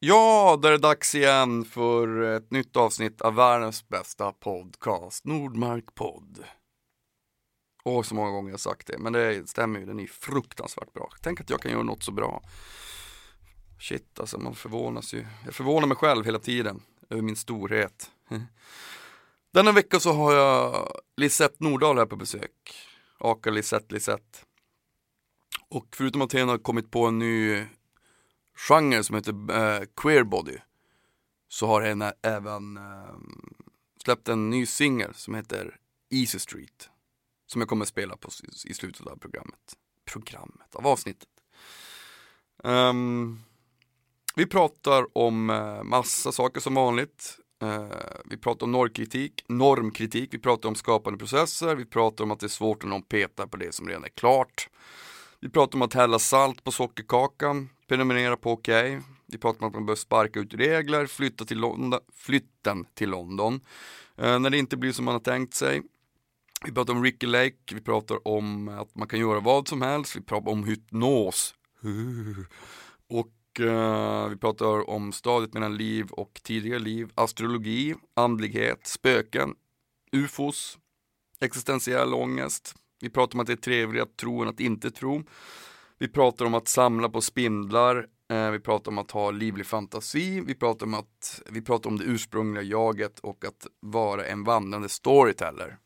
Ja, där är det dags igen för ett nytt avsnitt av världens bästa podcast, Nordmark podd. Åh, så många gånger jag sagt det, men det stämmer ju, den är fruktansvärt bra. Tänk att jag kan göra något så bra. Shit, alltså man förvånas ju. Jag förvånar mig själv hela tiden över min storhet. Denna vecka så har jag Lisette Nordahl här på besök. Aka Lisette Lisette. Och förutom att hon har kommit på en ny genre som heter uh, Queer Body så har henne även uh, släppt en ny singel som heter Easy Street som jag kommer att spela på i slutet av programmet. Programmet, av avsnittet. Um, vi pratar om uh, massa saker som vanligt. Uh, vi pratar om normkritik, normkritik, vi pratar om skapande processer, vi pratar om att det är svårt att någon petar på det som redan är klart. Vi pratar om att hälla salt på sockerkakan, prenumerera på OK. Vi pratar om att man bör sparka ut regler, flytta till London, flytten till London. Eh, när det inte blir som man har tänkt sig. Vi pratar om Ricky Lake, vi pratar om att man kan göra vad som helst, vi pratar om hypnos. Och eh, vi pratar om stadiet mellan liv och tidigare liv, astrologi, andlighet, spöken, ufos, existentiell ångest. Vi pratar om att det är trevligare att tro än att inte tro. Vi pratar om att samla på spindlar, eh, vi pratar om att ha livlig fantasi, vi pratar om att vi pratar om det ursprungliga jaget och att vara en vandrande storyteller.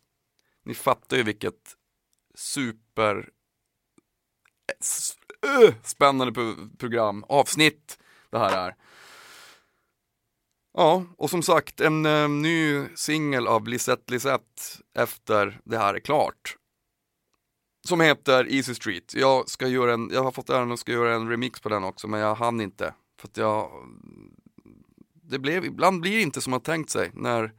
Ni fattar ju vilket super eh, eh, spännande program, avsnitt det här är. Ja, och som sagt en ny singel av Lisette Lisette efter det här är klart. Som heter Easy Street. Jag ska göra en, jag har fått äran att ska göra en remix på den också men jag hann inte. För att jag, det blev, ibland blir det inte som man tänkt sig när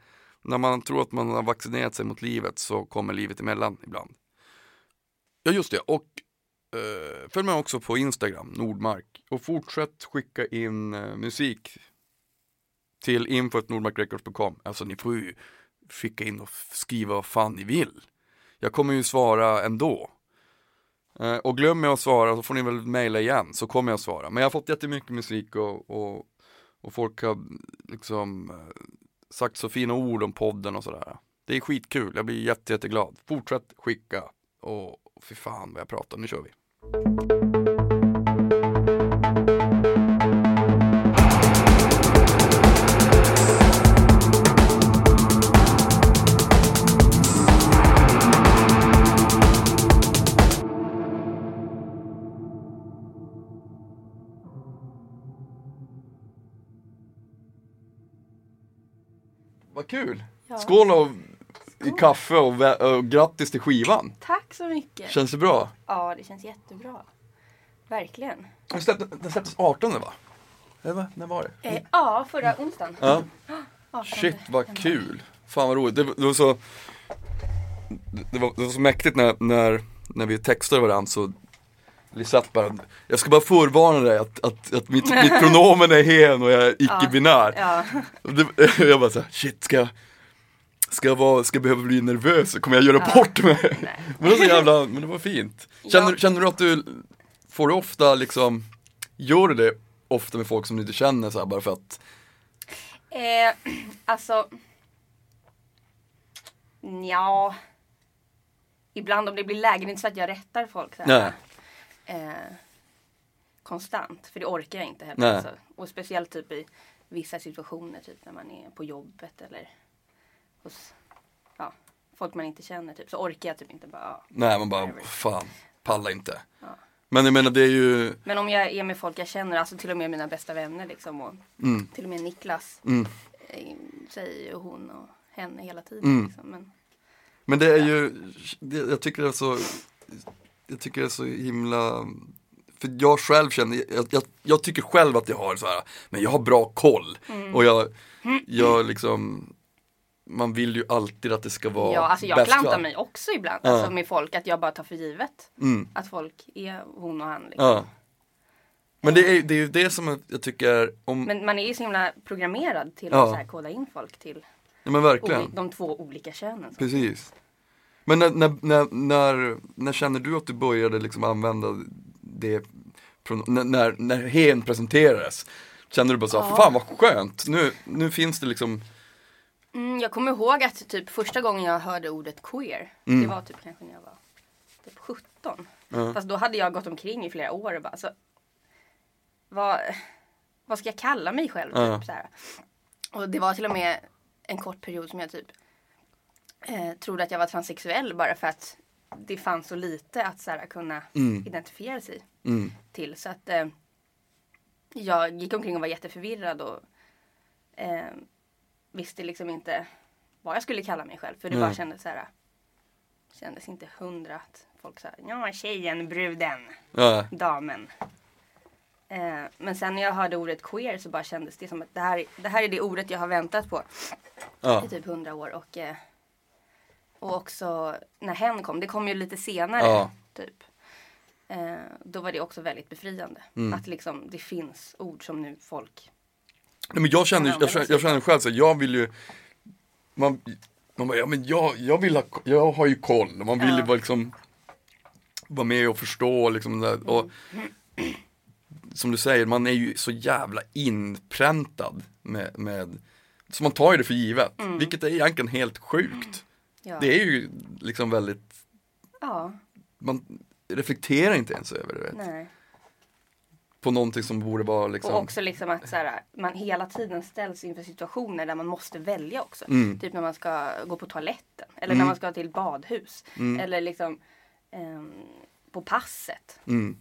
när man tror att man har vaccinerat sig mot livet så kommer livet emellan ibland. Ja just det, och eh, följ med också på Instagram, Nordmark. Och fortsätt skicka in eh, musik till info.nordmarkrecords.com. Alltså ni får ju skicka in och skriva vad fan ni vill. Jag kommer ju svara ändå. Eh, och glömmer jag att svara så får ni väl mejla igen så kommer jag svara. Men jag har fått jättemycket musik och, och, och folk har liksom eh, sagt så fina ord om podden och sådär. Det är skitkul, jag blir jätte, jätteglad. Fortsätt skicka och fy fan vad jag pratar, nu kör vi. Vad kul! Ja. Skål och, i kaffe och, och grattis till skivan! Tack så mycket. Känns det bra? Ja, det känns jättebra. Verkligen. Den släpptes, den släpptes 18 va? Eller? När var det? Eh, ja, förra onsdagen. Ja. 18 Shit vad kul! Fan vad roligt. Det, var- det var så det var, det var så mäktigt när, när, när vi textade varandra så Lisette bara, jag ska bara förvarna dig att, att, att mitt, mitt pronomen är hen och jag är icke-binär. Ja. Det- Jag bara såhär, shit ska jag, ska jag, vara, ska jag behöva bli nervös? Kommer jag göra bort mig? Nej. Men det var så jävla, men det var fint. Känner, Ja. känner du att du, får du ofta liksom, gör du det ofta med folk som du inte känner så här, bara för att, Eh, alltså. Ja. Ibland om det blir läge, det är inte så att jag rättar folk så här, eh, konstant. För det orkar jag inte heller. Alltså. Och speciellt typ i vissa situationer, typ när man är på jobbet eller hos ja, folk man inte känner. Typ, så orkar jag typ inte bara. Ja. nej man bara, Whatever. fan, pallar inte. Ja. Men jag menar det är ju, Men om jag är med folk jag känner, alltså till och med mina bästa vänner liksom. Och mm, till och med Niklas mm. eh, säger ju hon och henne hela tiden. Mm. Liksom. Men, Men det är ju, det, jag tycker det är så, jag tycker det är så himla, för jag själv känner, jag, jag, jag tycker själv att jag har så här, men jag har bra koll. Mm. Och jag, jag liksom, man vill ju alltid att det ska vara ja, alltså jag bäst klantar mig också ibland Ja. alltså, med folk. Att jag bara tar för givet Mm, att folk är hon och han. Liksom. ja. Men det är, det är ju det som jag tycker om, Men man är ju så himla programmerad till Ja. att så koda in folk till ja men verkligen. de två olika könen. Så. Precis. Men när, när, när, när, känner du att du började liksom använda det, när, när, hen presenterades? Kände du bara så här, Ja. fan vad skönt, nu, nu finns det liksom Mm, jag kommer ihåg att typ första gången jag hörde ordet queer, Mm. det var typ kanske när jag var typ 17. Ja. Fast då hade jag gått omkring i flera år och bara så, vad, vad ska jag kalla mig själv? Typ, så här. Och det var till och med en kort period som jag typ eh, trodde att jag var transsexuell bara för att det fanns så lite att så här, kunna Mm. identifiera sig mm, till. Så att eh, jag gick omkring och var jätteförvirrad och eh, visste liksom inte vad jag skulle kalla mig själv. För det Nej. bara kändes så här. Kändes inte hundra att folk sa ja tjejen, bruden, ja, damen. Eh, men sen när jag hörde ordet queer så bara kändes det som att det här, det här är det ordet jag har väntat på ja, i typ hundra år. Och, eh, och också när hen kom, det kom ju lite senare. Ja. Typ. Eh, då var det också väldigt befriande. Mm. Att liksom det finns ord som nu folk Nej, men jag känner, Ja, jag känner, jag känner själv så jag vill ju Man, man bara, ja men jag, jag vill ha, jag har ju koll man vill ju Ja. liksom Vara med och förstå liksom det där. och Som du säger, man är ju så jävla inpräntad med, med Så man tar ju det för givet, vilket är egentligen helt sjukt ja, Det är ju liksom väldigt ja Man reflekterar inte ens över det vet. nej. På någonting som borde vara liksom Och också liksom att så här, man hela tiden ställs inför situationer där man måste välja också. Mm. Typ när man ska gå på toaletten. Eller Mm. när man ska till badhus. Mm. Eller liksom ehm, på passet. mm.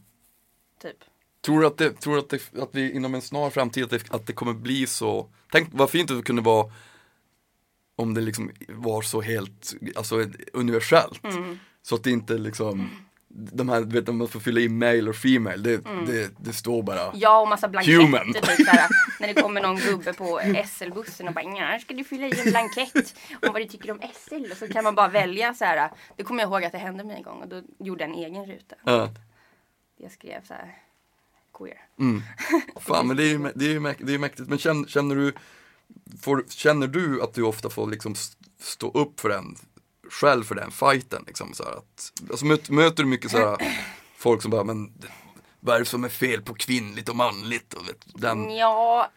Typ. Tror du att, det, tror att, det, att vi inom en snar framtid att det, att det kommer bli så Tänk vad fint det kunde vara Om det liksom var så helt, alltså universellt Mm. Så att det inte liksom De här, du vet om man får fylla i male och female, det, det, det står bara Ja och massa blanketter. Human. Typ, såhär, när det kommer någon gubbe på SL-bussen och bara ja, ska du fylla i en blankett om vad du tycker om SL? Och så kan man bara välja så här. Det kommer jag ihåg att det hände mig en gång och då gjorde jag en egen ruta. Ja, Jag skrev så här queer. mm. Fan men det är ju, det är ju mäk- det är ju mäktigt, men känner, känner du får, Känner du att du ofta får liksom st- stå upp för den Själv för den fighten liksom så att Alltså möter, möter du mycket så här Folk som bara, men vad är det som är fel på kvinnligt och manligt? Och vet, den, Ja,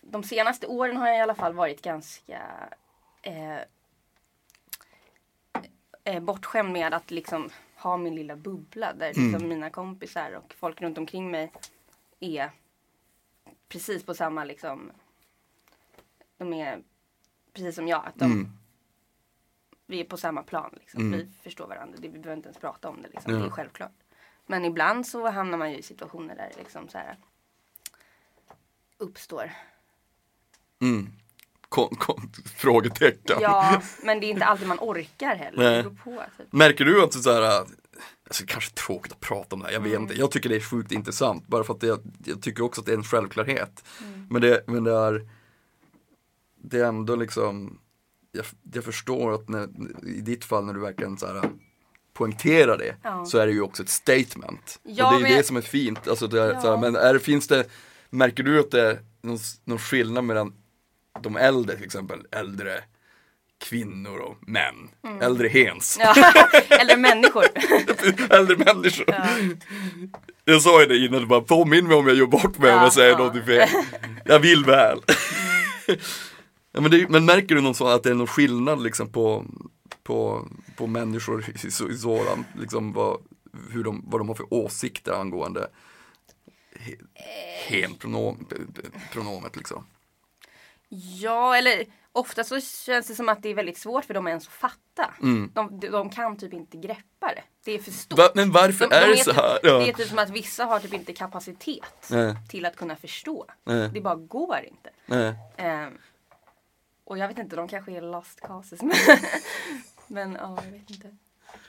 de senaste åren har jag i alla fall varit ganska eh, eh, bortskämd med att liksom ha min lilla bubbla där liksom mina kompisar och folk runt omkring mig är precis på samma liksom de är precis som jag. Att de, Mm. Vi är på samma plan. Liksom. Mm. Vi förstår varandra. Det, vi behöver inte ens prata om det. Liksom. Ja. Det är självklart. Men ibland så hamnar man ju i situationer där det liksom så här uppstår. Mm. Kon, kon, frågetecken. Ja, men det är inte alltid man orkar heller. På. Typ. Märker du att så här, alltså kanske tråkigt att prata om det här, jag vet Mm. inte. Jag tycker det är sjukt intressant, bara för att det, jag tycker också att det är en självklarhet. Mm. Men, det, men det är, det är ändå liksom, jag, jag förstår att när, i ditt fall när du verkligen så här poängterar det, Ja. så är det ju också ett statement. Ja, och det är ju men det som är fint. Alltså det är, Ja. så här, men är, finns det, märker du att det är någon, någon skillnad mellan de äldre till exempel, äldre kvinnor och män, äldre hens, Mm. Ja, eller människor. äldre människor. Ja. Jag sa ju det innan, bara påminn mig om jag gör bort mig om Ja, jag säger ja. någonting fel. Jag vill väl. Mm. ja, men, det, men märker du någon sån att det är någon skillnad liksom på, på, på människor i, så- i sådan, liksom vad, hur de, vad de har för åsikter angående he, hen-pronomet liksom? Ja, eller ofta så känns det som att det är väldigt svårt för dem ens att fatta. Mm. De, de kan typ inte greppa det. Det är för stort. Va, men varför De- är de det så typ- här? Det är Ja. typ som att vissa har typ inte kapacitet Nej. till att kunna förstå. Nej. Det bara går inte. Nej. Ehm, och jag vet inte, de kanske är lost causes. Men ja, jag vet inte.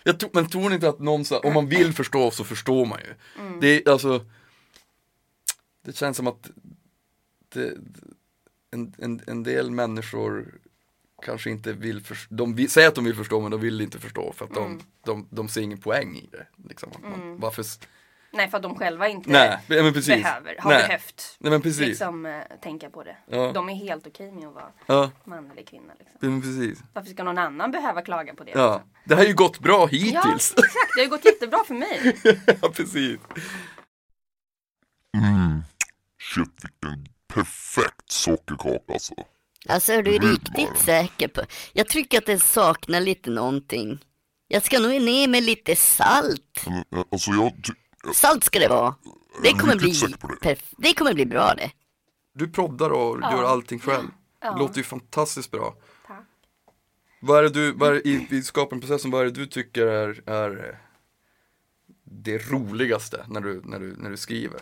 Jag tror, men tror ni inte att någon, så, om man vill förstå så förstår man ju. Mm. Det är alltså Det känns som att det, en, en, en del människor kanske inte vill förstå, de vill, säger att de vill förstå men de vill inte förstå för att de, Mm. de, de ser ingen poäng i det. Liksom. Man, varför, s- Nej, för att de själva inte nej, men precis. behöver, har nej. behövt Nej men precis. liksom, eh, tänka på det. Ja. De är helt okej med att vara Ja, man eller kvinna. Liksom. men precis. Varför ska någon annan behöva klaga på det? Ja, liksom? det har ju gått bra ja hittills. exakt. Det har ju gått jättebra för mig. Ja, precis. Shit vilken perfekt sockerkaka alltså. Alltså är du Mm, riktigt säker på? Jag tycker att den saknar lite någonting. Jag ska nog ner med lite salt. Men, eh, alltså jag, ty- Salt ska det vara. Det kommer bli, det. det kommer bli bra det. Du proddar och gör allting själv. Ja. Det låter ju fantastiskt bra. Tack. Vad är det du, vad är i, i skapandeprocessen, vad är det du tycker är, är eh, det roligaste när du, när du, när du skriver?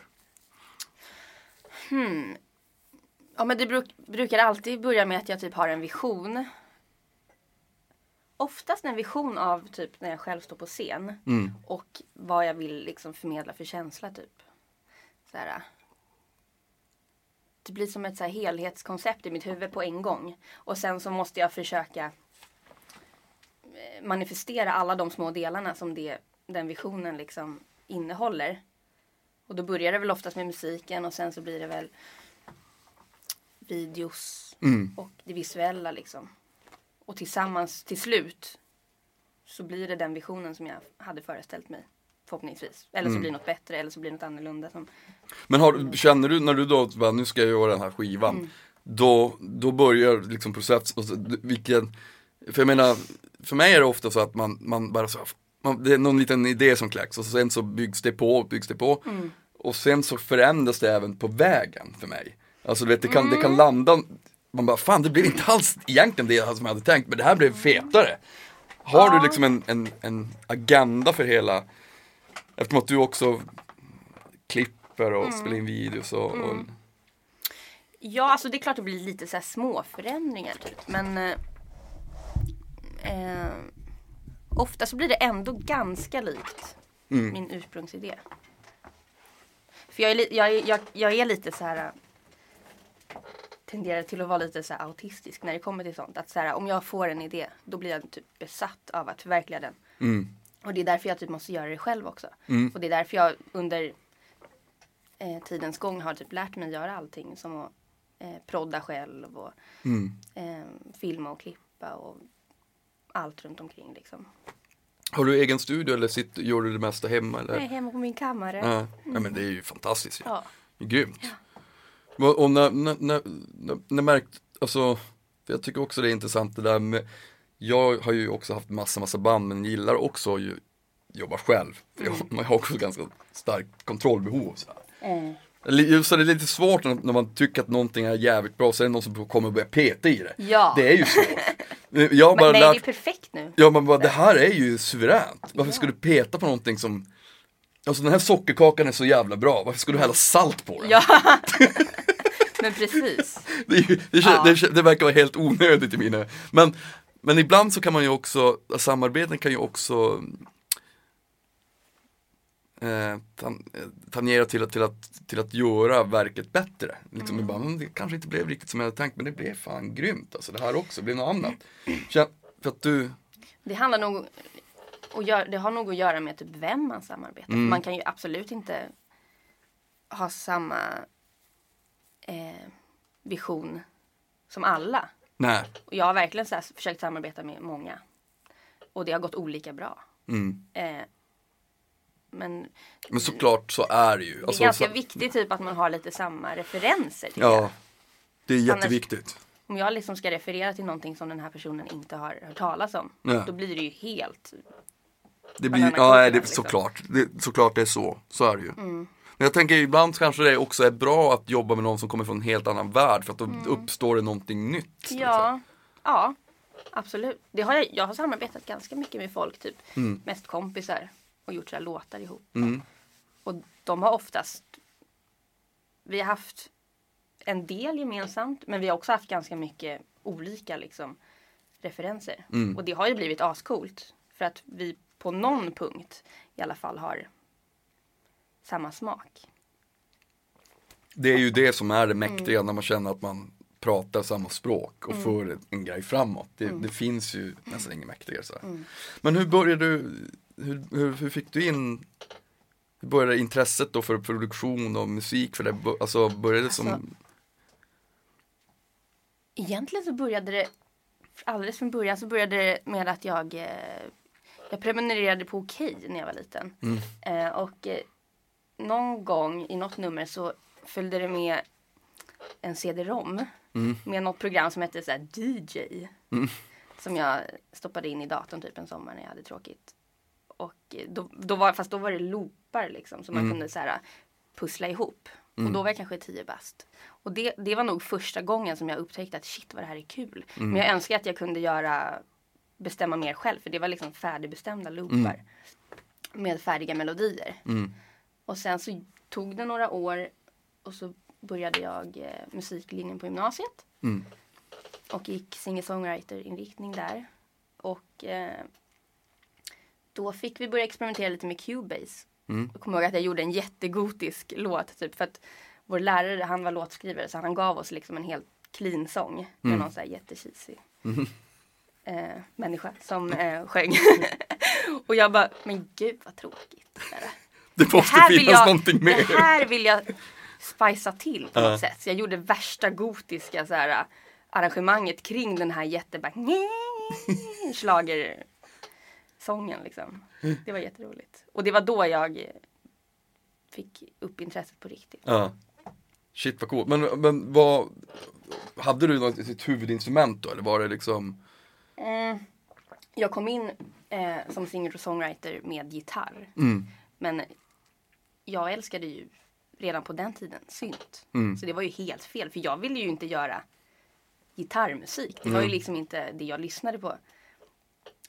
Ja men det bruk, brukar alltid börja med att jag typ har en vision. Oftast en vision av typ när jag själv står på scen. Mm. Och vad jag vill liksom förmedla för känsla typ. Så här, det blir som ett så helhetskoncept i mitt huvud på en gång. Och sen så måste jag försöka eh, manifestera alla de små delarna som det, den visionen liksom innehåller. Och då börjar det väl oftast med musiken och sen så blir det väl videos Mm. och det visuella liksom. Och tillsammans till slut så blir det den visionen som jag hade föreställt mig. Förhoppningsvis. Eller så Mm. blir det något bättre eller så blir det något annorlunda. Som, Men har, känner du när du då, bara, nu ska jag göra den här skivan. Mm. Då, då börjar liksom processen, och så- vilken, för jag menar, för mig är det ofta så att man, man bara så, man, det är någon liten idé som kläcks och sen så byggs det på, byggs det på. Mm. Och sen så förändras det även på vägen för mig. Alltså du vet, det kan, Mm. det kan landa, man bara fan det blev inte alls egentligen det som jag hade tänkt, men det här blev fetare. Har du liksom en, en, en agenda för hela, eftersom att du också klipper och spelar in videos och, och ja, alltså det är klart det blir lite så här små förändringar typ. Men eh, eh, ofta så blir det ändå ganska likt Mm. min ursprungsidé. För jag är, jag, jag, jag är lite så här tenderar till att vara lite så autistisk när det kommer till sånt. Att så här, om jag får en idé då blir jag typ besatt av att förverkliga den. Mm. Och det är därför jag typ måste göra det själv också. Mm. Och det är därför jag under eh, tidens gång har typ lärt mig göra allting. Som att eh, prodda själv och Mm. eh, filma och klippa och allt runt omkring liksom. Har du egen studio eller sitter, gör du det mesta hemma? Eller? Är hemma på min kammare. Ja. ja men det är ju fantastiskt. Ja. Grymt. Och, och när, när, när, när, märkt, alltså, jag tycker också det är intressant det där med, jag har ju också haft massa, massa band men gillar också ju jobba själv. För jag, man har också ganska starkt kontrollbehov. Så Eller, Så det är lite svårt när, man tycker att någonting är jävligt bra, så är det någon som kommer och börjar peta i det. Ja. Det är ju svårt. Jag bara men nej, lärt, det är perfekt nu. Ja man bara, det här är ju suveränt. Varför ska du peta på någonting som Alltså den här sockerkakan är så jävla bra, varför ska du hälla salt på den? Ja. men precis. Det, det, Ja. det, det verkar vara helt onödigt i mina Men, men ibland så kan man ju också, samarbeten kan ju också eh, tan, tangera till att, till, att, till att göra verket bättre. Liksom Mm. ibland, "Mm, det kanske inte blev riktigt som jag hade tänkt men det blev fan grymt alltså. Det här också, det blev något annat. För att du, Det handlar nog och gör, det har nog att göra med typ vem man samarbetar Mm. med. Man kan ju absolut inte ha samma eh, vision som alla. nej. Och jag har verkligen så försökt samarbeta med många. Och det har gått olika bra. Mm. Eh, men Men såklart så är det ju. det är Alltså, ganska så, viktigt typ att man har lite samma referenser. jag. Ja, det är jätteviktigt. Om jag liksom ska referera till någonting som den här personen inte har hört talas om. Ja. Då blir det ju helt Det blir, ja, det, liksom. såklart. Det, såklart det är så. Så är det ju. Men jag tänker ibland kanske det också är bra att jobba med någon som kommer från en helt annan värld för att då uppstår det någonting nytt. liksom. Ja, ja absolut. Det har jag, jag har samarbetat ganska mycket med folk, typ mest kompisar och gjort så låtar ihop. Mm. Och de har oftast, vi har haft en del gemensamt men vi har också haft ganska mycket olika liksom, referenser. Mm. Och det har ju blivit ascoolt för att vi på någon punkt i alla fall har samma smak. Det är ju det som är det mäktiga när man känner att man pratar samma språk och för en grej framåt. Det, det finns ju nästan inget mäktigare så här. Men hur började du, hur, hur, hur fick du in hur började intresset då för produktion och musik för det? Alltså började det som Alltså, Egentligen så började det alldeles från början så började det med att jag eh, jag prenumererade på Okej när jag var liten. Mm. Eh, och eh, någon gång i något nummer så följde det med en CD-ROM med något program som hette så DJ. Som jag stoppade in i datorn typ en sommar när jag hade tråkigt. Och då, då var, fast då var det loopar liksom som man kunde så här pussla ihop. Och då var jag kanske 10 bast. Och det, det var nog första gången som jag upptäckte att shit vad det här är kul. Men jag önskar att jag kunde göra bestämma mer själv för det var liksom färdigbestämda loopar. Med färdiga melodier. Och sen så tog det några år och så började jag eh, musiklinjen på gymnasiet. Och gick singer-songwriter-inriktning där. Och eh, då fick vi börja experimentera lite med Cubase. Jag kommer ihåg att jag gjorde en jättegotisk låt typ för att vår lärare han var låtskrivare så han gav oss liksom en helt clean sång med någon så här jättecheesy eh, människa som eh, sjöng. och jag bara, men gud vad tråkigt. Det måste vill finnas jag, någonting mer. Det här vill jag spicea till på något sätt. Så jag gjorde värsta gotiska så här, arrangemanget kring den här jättebra schlagersången liksom. Det var jätteroligt. Och det var då jag fick upp intresset på riktigt. Ja. Shit vad coolt. Men, men vad, hade du något sitt huvudinstrument då eller var det liksom? Eh, jag kom in eh, som singer och songwriter med gitarr. Men jag älskade ju redan på den tiden synt. Så det var ju helt fel. För jag ville ju inte göra gitarrmusik. Det var ju liksom inte det jag lyssnade på.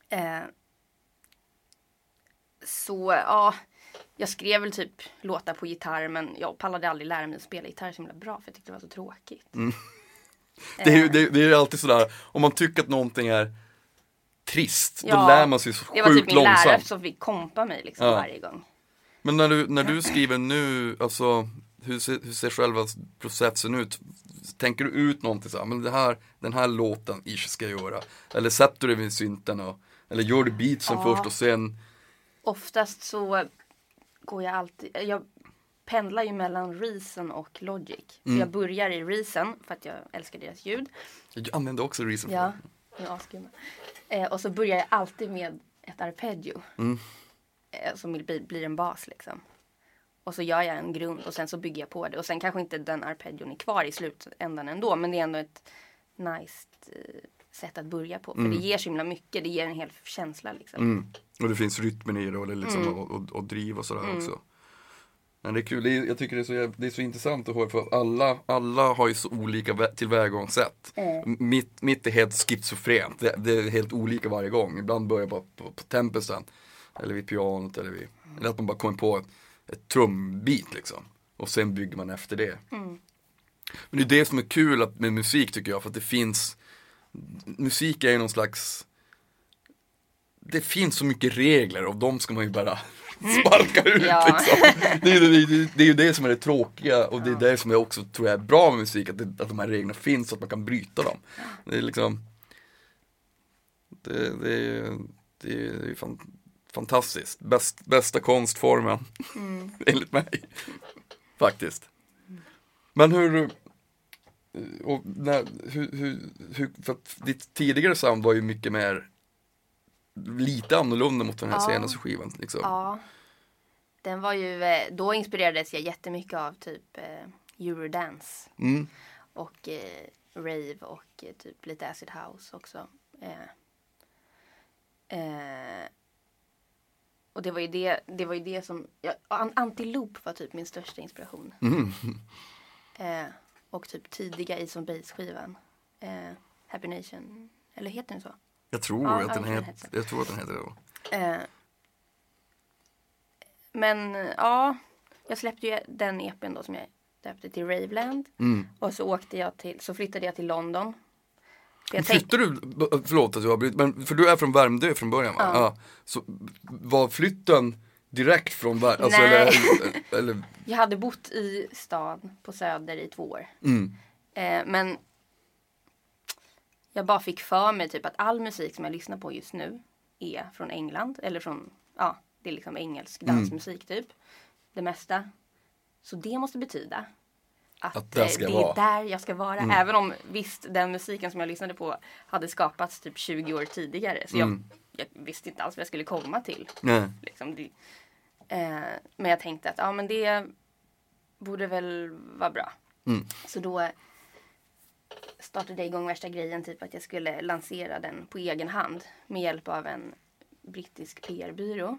Eh, så ja, jag skrev väl typ låtar på gitarr men jag pallade aldrig lära mig att spela gitarr så himla bra för jag tyckte det var så tråkigt. Det är ju det, det är alltid sådär, om man tycker att någonting är trist, då Ja, lär man sig så Det var typ sjukt min lärare långsamt. som fick kompa mig liksom Ja. varje gång. Men när du, när du skriver nu, alltså hur ser, hur ser själva processen ut? Tänker du ut någonting så här, men det här, den här låten ish ska jag göra? Eller sätter du dig vid synten och, eller gör du beatsen Ja. först och sen, Oftast så går jag alltid, jag pendlar ju mellan Reason och Logic. Så jag börjar i Reason för att jag älskar deras ljud. jag använder också Reason Ja, för. de är asgrymma. Eh, och så börjar jag alltid med ett arpeggio. Mm. Eh, som blir, blir en bas liksom. Och så gör jag en grund och sen så bygger jag på det. Och sen kanske inte den arpeggion är kvar i slutändan ändå. Men det är ändå ett nice eh, sätt att börja på. För det ger så himla mycket. Det ger en hel känsla liksom. Mm. Och det finns rytmen i det och, det liksom, Mm. och, och, och driv och sådär också. Men det är kul, det är, jag tycker det är, så, det är så intressant att höra för att alla, alla har ju så olika vä- tillvägagångssätt. M- Mitt, mitt är helt schizofrent, det, det är helt olika varje gång. Ibland börjar jag bara på, på tempusen, eller vid pianot eller vid, eller att man bara kommer på ett, ett trumbit liksom. Och sen bygger man efter det. Men det är det som är kul att, med musik tycker jag, för att det finns Musik är ju någon slags det finns så mycket regler och de ska man ju bara sparka ut Ja. liksom. det, är, det, det, det är ju det som är det tråkiga och det är det som jag också tror är bra med musik, att, det, att de här reglerna finns så att man kan bryta dem. Det är liksom Det, det, är, det är, det är fan, fantastiskt, Bäst, bästa konstformen enligt mig. Faktiskt. Men hur, och när, hur, hur, hur, för att ditt tidigare sound var ju mycket mer lite annorlunda mot den här Ja. senaste skivan. Liksom. Ja. Den var ju, eh, då inspirerades jag jättemycket av typ eh, Eurodance. Mm. Och eh, rave och eh, typ lite acid house också. Eh, eh, och det var ju det, det var ju det som, ja, An- Antiloop var typ min största inspiration. Mm. Eh, och typ tidiga Ace on Base-skivan. Eh, Happy Nation, eller heter den så? Jag, tror Ja, att den ja, het, heter. jag tror att den heter det. Eh, men ja, jag släppte ju den EPn då som jag döpte till Raveland. Mm. Och så åkte jag till, så flyttade jag till London. Jag tänkte, Flyttade du, förlåt att jag avbryter, men för du är från Värmdö från början va? Ja. Så var flytten direkt från Värmdö? Alltså, Nej. eller, eller, jag hade bott i stan på Söder i två år. mm, Eh, men jag bara fick för mig typ att all musik som jag lyssnar på just nu är från England. Eller från, ja, det är liksom engelsk dansmusik typ. Det mesta. Så det måste betyda att, Att det jag är där jag ska vara. Även om visst, den musiken som jag lyssnade på hade skapats typ 20 år tidigare. Så jag, jag visste inte alls vad jag skulle komma till. nej. Liksom det, eh, men jag tänkte att ja, men det, borde väl vara bra. Mm. Så då startade jag igång värsta grejen, typ att jag skulle lansera den på egen hand med hjälp av en brittisk PR-byrå.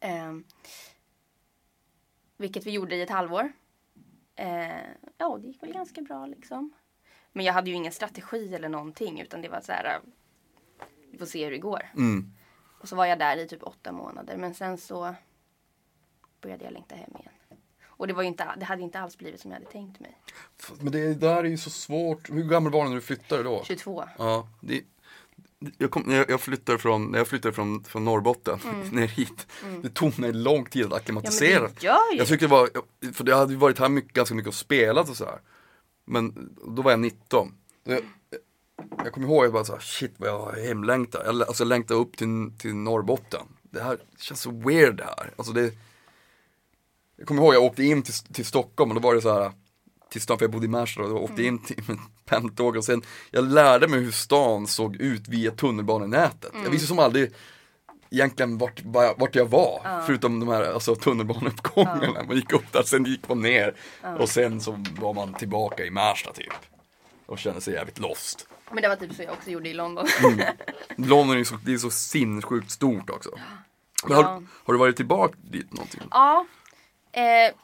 Eh, vilket vi gjorde i ett halvår. Eh, ja, det gick väl ganska bra liksom. Men jag hade ju ingen strategi eller någonting utan det var så här. eh, Vi får se hur det går. Mm. Och så var jag där i typ åtta månader. Men sen så började jag längta hem igen. Och det, var inte, det hade inte alls blivit som jag hade tänkt mig. Men det där är ju så svårt. Hur gammal var du när du flyttade då? 22. Ja, det, jag, kom, jag, jag flyttade från, jag flyttade från, från Norrbotten ner hit. Det tog mig lång tid att Ja, acklimatisera. det ju jag tyckte det var, för jag hade varit här mycket, ganska mycket och spelat och så här. Men då var jag 19. Så Jag, jag kommer ihåg, jag bara så här, shit vad jag hemlängtar. Jag, alltså jag längtar upp till, till Norrbotten. Det här känns så weird det här. Alltså det, jag kommer ihåg, jag åkte in till, till Stockholm och då var det så här till stan, för jag bodde i Märsta och åkte in till pendeltåg och sen jag lärde mig hur stan såg ut via tunnelbanenätet. Jag visste som aldrig egentligen vart, vart jag var, förutom de här alltså, tunnelbaneuppgångarna. Man gick upp där, sen gick man ner och sen så var man tillbaka i Märsta typ. Och kände sig jävligt lost. Men det var typ så jag också gjorde i London. London är så, det är så sinnessjukt stort också. Ja. har, har du varit tillbaka dit någonting? ja. Eh,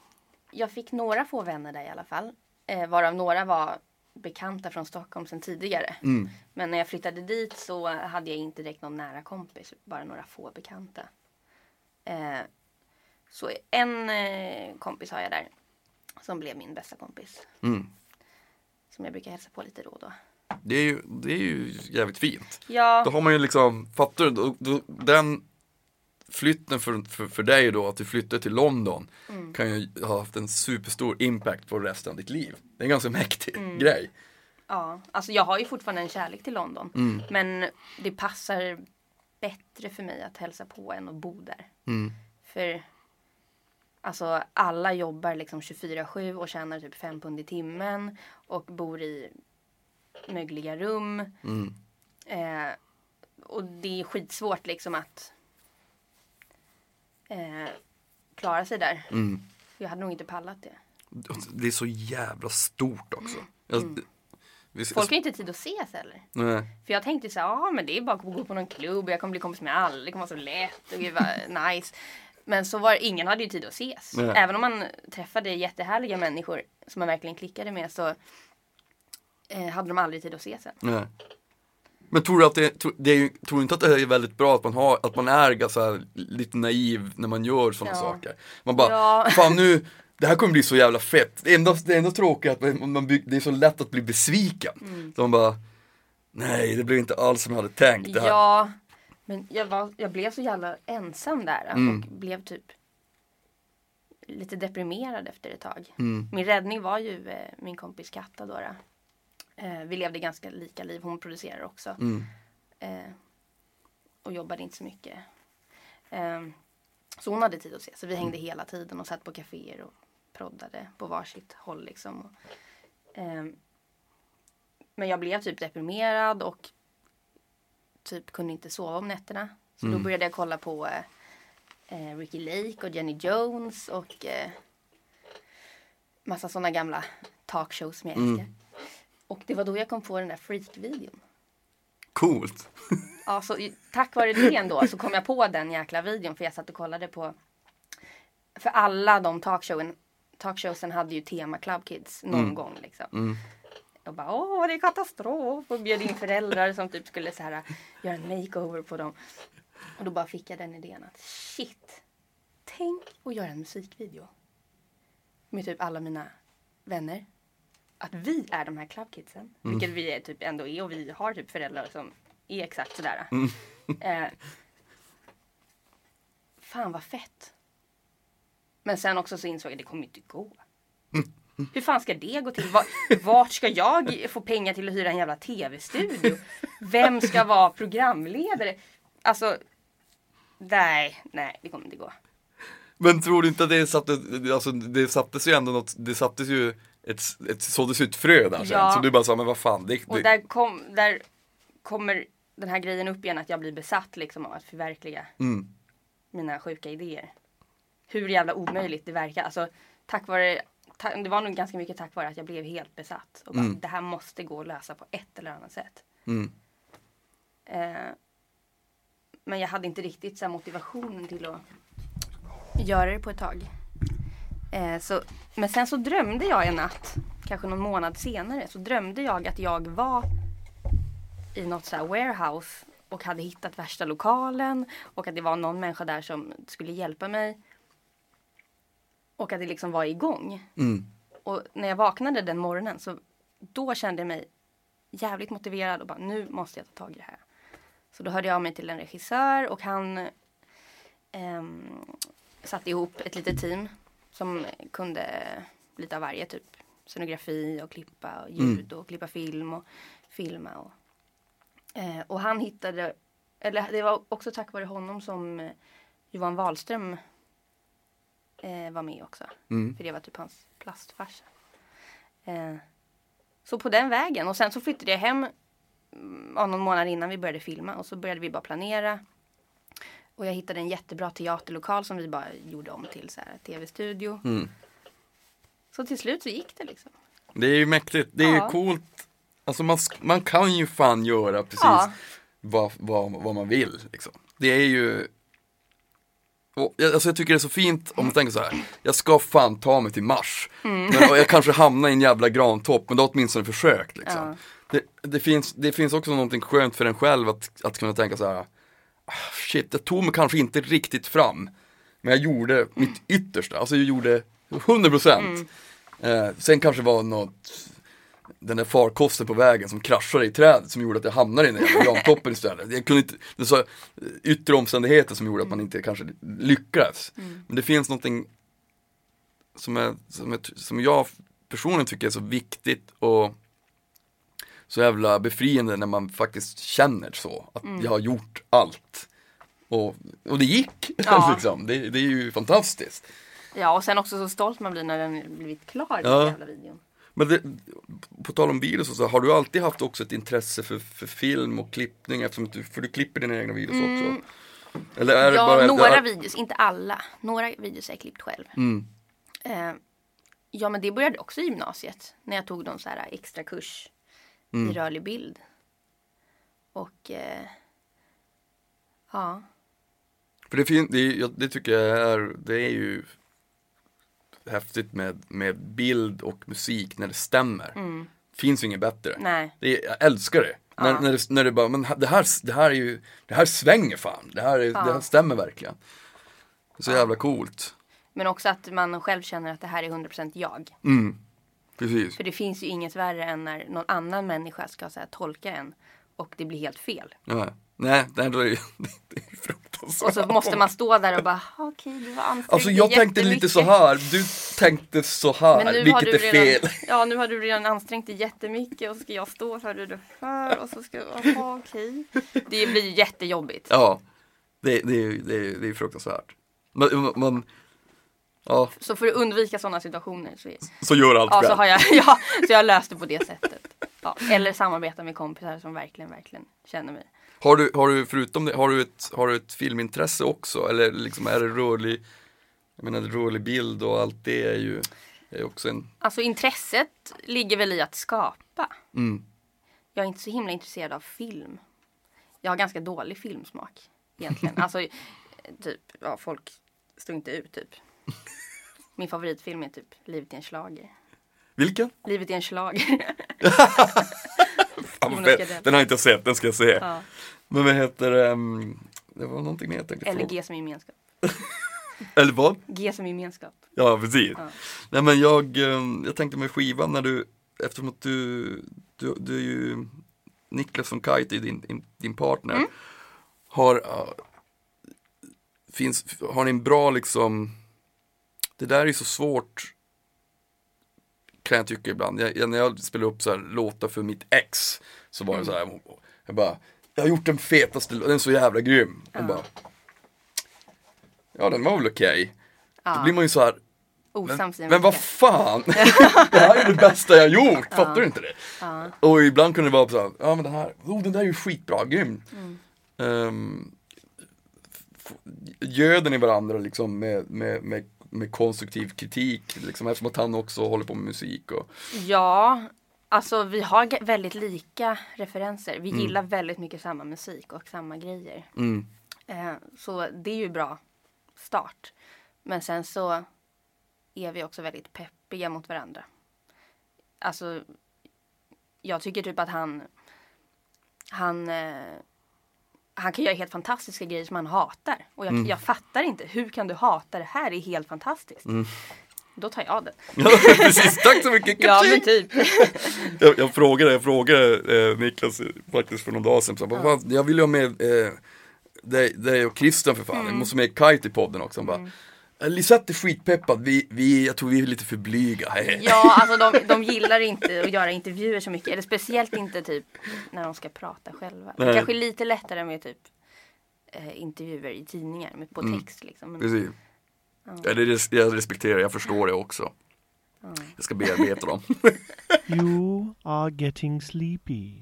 jag fick några få vänner där i alla fall. Eh, varav några var bekanta från Stockholm sedan tidigare. Mm. Men när jag flyttade dit så hade jag inte direkt någon nära kompis. Bara några få bekanta. Eh, så en eh, kompis har jag där. Som blev min bästa kompis. Mm. Som jag brukar hälsa på lite då och då. Det är ju, det är ju jävligt fint. Ja, Då har man ju liksom, fattar du? Då, då, den flytten för, för, för dig då, att du flyttade till London kan ju ha haft en superstor impact på resten av ditt liv. Det är en ganska mäktig grej. ja. Alltså jag har ju fortfarande en kärlek till London. Mm. Men det passar bättre för mig att hälsa på än att bo där. Mm. För alltså alla jobbar liksom 24-7 och tjänar typ 5 pund i timmen och bor i mögliga rum. Mm. Eh, och det är skitsvårt liksom att eh, klara sig där. Mm. Jag hade nog inte pallat det. Det är så jävla stort också. Jag, vi, Folk har inte tid att ses heller. nej. För jag tänkte så här, ja men det är bara att gå på någon klubb, jag kommer bli kompis med alla, det kommer vara så lätt och gud vad nice. Men så var ingen hade ju tid att ses. Nej. Även om man träffade jättehärliga människor som man verkligen klickade med så eh, hade de aldrig tid att ses sen. nej. Men tror du att det, tror, det är, tror inte att det är väldigt bra att man, har, att man är så här, lite naiv när man gör sådana Ja. saker? Man bara, Ja. fan nu, det här kommer bli så jävla fett. Det enda, det enda tråkiga är att man, man bygg, det är så lätt att bli besviken. Mm. Så man bara, nej det blev inte alls som jag hade tänkt. Det här. Ja, men jag, var, jag blev så jävla ensam där Mm. och blev typ lite deprimerad efter ett tag. Mm. Min räddning var ju eh, min kompis Katta då. då. Eh, vi levde ganska lika liv. Hon producerar också. Mm. Eh, och jobbade inte så mycket. Eh, så hon hade tid att se. Så vi hängde hela tiden och satt på kaféer och proddade på varsitt håll liksom. Och, eh, men jag blev typ deprimerad och typ kunde inte sova om nätterna. Så då började jag kolla på eh, eh, Ricky Lake och Jenny Jones och massa sådana gamla talkshows som jag älskar. Och det var då jag kom på den där freak-videon. Coolt. Ja, så tack vare det ändå så kom jag på den jäkla videon för jag satt och kollade på för alla de talkshowen, talkshowsen hade ju tema Club Kids någon gång liksom. Mm. Och bara åh det är katastrof och bjöd in föräldrar som typ skulle så här göra en makeover på dem. Och då bara fick jag den idén att shit, tänk att göra en musikvideo. Med typ alla mina vänner. Att vi är de här Club Kidsen. Vilket vi är, typ ändå är och vi har typ föräldrar som är exakt sådär. Eh, fan vad fett. Men sen också så insåg jag att det kommer inte gå. Hur fan ska det gå till? Vart, vart ska jag få pengar till att hyra en jävla tv-studio? Vem ska vara programledare? Alltså, nej, nej, det kommer inte gå. Men tror du inte att det satte, alltså det sattes ju ändå något, det sattes ju ett, ett såddes ut frö där sen. Ja. Så du bara sa, men vad fan, det, Och det, där, kom, där kommer den här grejen upp igen att jag blir besatt liksom av att förverkliga mm, mina sjuka idéer. Hur jävla omöjligt det verkar. Alltså, tack vare ta- det var nog ganska mycket tack vare att jag blev helt besatt. Och bara, Mm. Det här måste gå att lösa på ett eller annat sätt. Mm. Eh, men jag hade inte riktigt så motivationen till att göra det på ett tag. Eh, så, men sen så drömde jag en natt, kanske någon månad senare, så drömde jag att jag var i något så warehouse och hade hittat värsta lokalen och att det var någon människa där som skulle hjälpa mig. Och att det liksom var igång. Mm. Och när jag vaknade den morgonen så då kände jag mig jävligt motiverad och bara nu måste jag ta tag i det här. Så då hörde jag av mig till en regissör och han ehm, satte ihop ett litet team som kunde lite av varje typ scenografi och klippa och ljud och klippa film och filma och eh, och han hittade eller det var också tack vare honom som eh, Johan Wahlström eh, var med också. Mm. För det var typ hans plastfarsa. Eh, så på den vägen. Och sen så flyttade jag hem mm, någon månad innan vi började filma. Och så började vi bara planera. Och jag hittade en jättebra teaterlokal som vi bara gjorde om till så här tv-studio. Mm. Så till slut så gick det liksom. Det är ju mäktigt, det är ju Ja. coolt. Alltså man, man kan ju fan göra precis Ja. vad, vad, vad man vill. Liksom. Det är ju och, jag- alltså jag tycker det är så fint om man tänker så här. Jag ska fan ta mig till Mars. Mm. Men, och jag kanske hamnar i en jävla grantopp, men då har åtminstone försökt. Liksom. Ja. Det, det, finns, det finns också någonting skönt för en själv att, att kunna tänka så här. "Ah, Shit, jag tog mig kanske inte riktigt fram. Men jag gjorde mitt yttersta, alltså jag gjorde 100%. Eh, sen kanske var något den där farkosten på vägen som kraschade i trädet som gjorde att jag hamnade i den jävla grantoppen istället. Jag kunde inte, det var yttre omständigheter som gjorde att man inte kanske lyckades. Men det finns någonting som, är, som, är, som jag personligen tycker är så viktigt och så jävla befriande när man faktiskt känner så. Att jag har gjort allt. Och, och det gick. Ja. liksom. det, det är ju fantastiskt. Ja och sen också så stolt man blir när den blivit klar den Ja. jävla videon. Men det, på tal om video så, så har du alltid haft också ett intresse för, för film och klippning eftersom du, för du klipper dina egna videos också? Eller är det Ja, bara några det, videos, inte alla. Några videos har jag klippt själv. Mm. Eh, ja, men det började också i gymnasiet. När jag tog någon så här extra kurs Mm. i rörlig bild. Och eh, ja, För det, fin, det, det tycker jag är, det är ju häftigt med, med bild och musik när det stämmer. Finns ju inget bättre. Mm. nej. Det jag älskar det. När, Ja. när, det när det bara, men det här, det här är ju, det här svänger fan. Det här, är, det här stämmer verkligen. Det är så jävla coolt. Men också att man själv känner att det här är 100% jag. Mm. Precis. För det finns ju inget värre än när någon annan människa ska så här, tolka en och det blir helt fel. Ja. Nej, nej, då är det, det är fruktansvärt. Och så måste man stå där och bara, okej du var ansträngd Alltså jag tänkte lite så här, du tänkte så här, Men nu har vilket du är redan, fel. Ja, nu har du redan ansträngt dig jättemycket och så ska jag stå här och du för och så ska jag, jaha okej. Det blir ju jättejobbigt. Ja, det, det, är- det, är- det är fruktansvärt. Man- man, ja, Så för att undvika sådana situationer så, så gör allt ja, så har jag, ja, så jag löst det på det sättet. Ja, eller samarbeta med kompisar som verkligen, verkligen känner mig. Har du, har du förutom det, har du ett, har du ett filmintresse också? Eller liksom är det rörlig, jag menar rörlig bild och allt det är ju är också en, Alltså intresset ligger väl i att skapa. mm, Jag är inte så himla intresserad av film. Jag har ganska dålig filmsmak egentligen. Alltså typ, ja folk står inte ut typ. Min favoritfilm är typ Livet är en schlager. vilken? Livet är en schlager. Fan, den har jag inte sett, den ska jag se. ja. Men vad heter det, um, det var någonting mer jag tänkte Eller. G som gemenskap. Eller vad? G som gemenskap. Ja, precis. Ja. Nej men jag, eh, jag tänkte med skivan när du, eftersom att du, du, du är ju Niklas von Kite, din, din, din partner. Mm. Har, eh, finns, har ni en bra liksom, det där är så svårt kan jag tycka ibland. Jag, när jag spelar upp så här låtar för mitt ex så var det så här, jag bara, jag har gjort den fetaste, den är så jävla grym. Jag bara, ja den var väl okej. Då blir man ju så här, Osams men, en men vad fan! det här är det bästa jag gjort, fattar du inte det? Ja. Och ibland kunde det vara så här, ja men den här, oh den där är ju skitbra, grym. Mm. Um, göden i varandra liksom med, med, med, med konstruktiv kritik, liksom, eftersom att han också håller på med musik och Ja, alltså vi har väldigt lika referenser. Vi Mm. gillar väldigt mycket samma musik och samma grejer. mm, Eh, så det är ju bra start. Men sen så är vi också väldigt peppiga mot varandra. Alltså, jag tycker typ att han, han, eh, han kan göra helt fantastiska grejer som han hatar. Och jag, jag fattar inte, hur kan du hata det här? Det är helt fantastiskt. Då tar jag den. Ja, precis, tack så mycket! Ja men typ. jag, jag frågade, jag frågade eh, Niklas faktiskt för någon dag sedan, så, bara, "Fan, jag vill ju ha med eh, dig, dig och Christian för fan, Mm. jag måste med Kite i podden också. Han bara, "Eh, Lisette är skitpeppad, vi, vi, jag tror vi är lite för blyga. Ja, alltså de, de gillar inte att göra intervjuer så mycket. Eller speciellt inte typ när de ska prata själva. Nej. Kanske lite lättare med typ eh, intervjuer i tidningar med, på text liksom. Men, Precis. Ja, det, res- jag respekterar, jag förstår det också. Jag ska bearbeta dem. You are getting sleepy.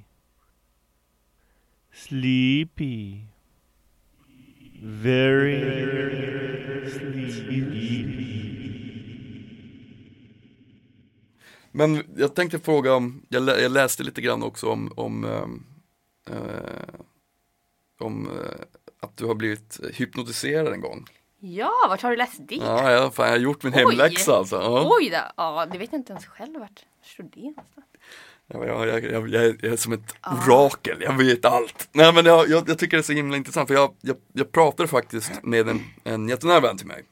Sleepy. Very sleepy. Men jag tänkte fråga om, jag, lä, jag läste lite grann också om, om, ehm, eh, om eh, att du har blivit hypnotiserad en gång. ja, vart har du läst det? Ja, jag, fan, jag har gjort min Oj. hemläxa alltså. Ja. Oj då! Ja, det vet jag inte ens själv vart. Vart står det någonstans? Ja, jag, jag, jag, jag, är- som ett orakel, jag vet allt. Nej men jag, jag, tycker det är så himla intressant för jag, jag, jag pratade faktiskt med en, en jättenära vän till mig.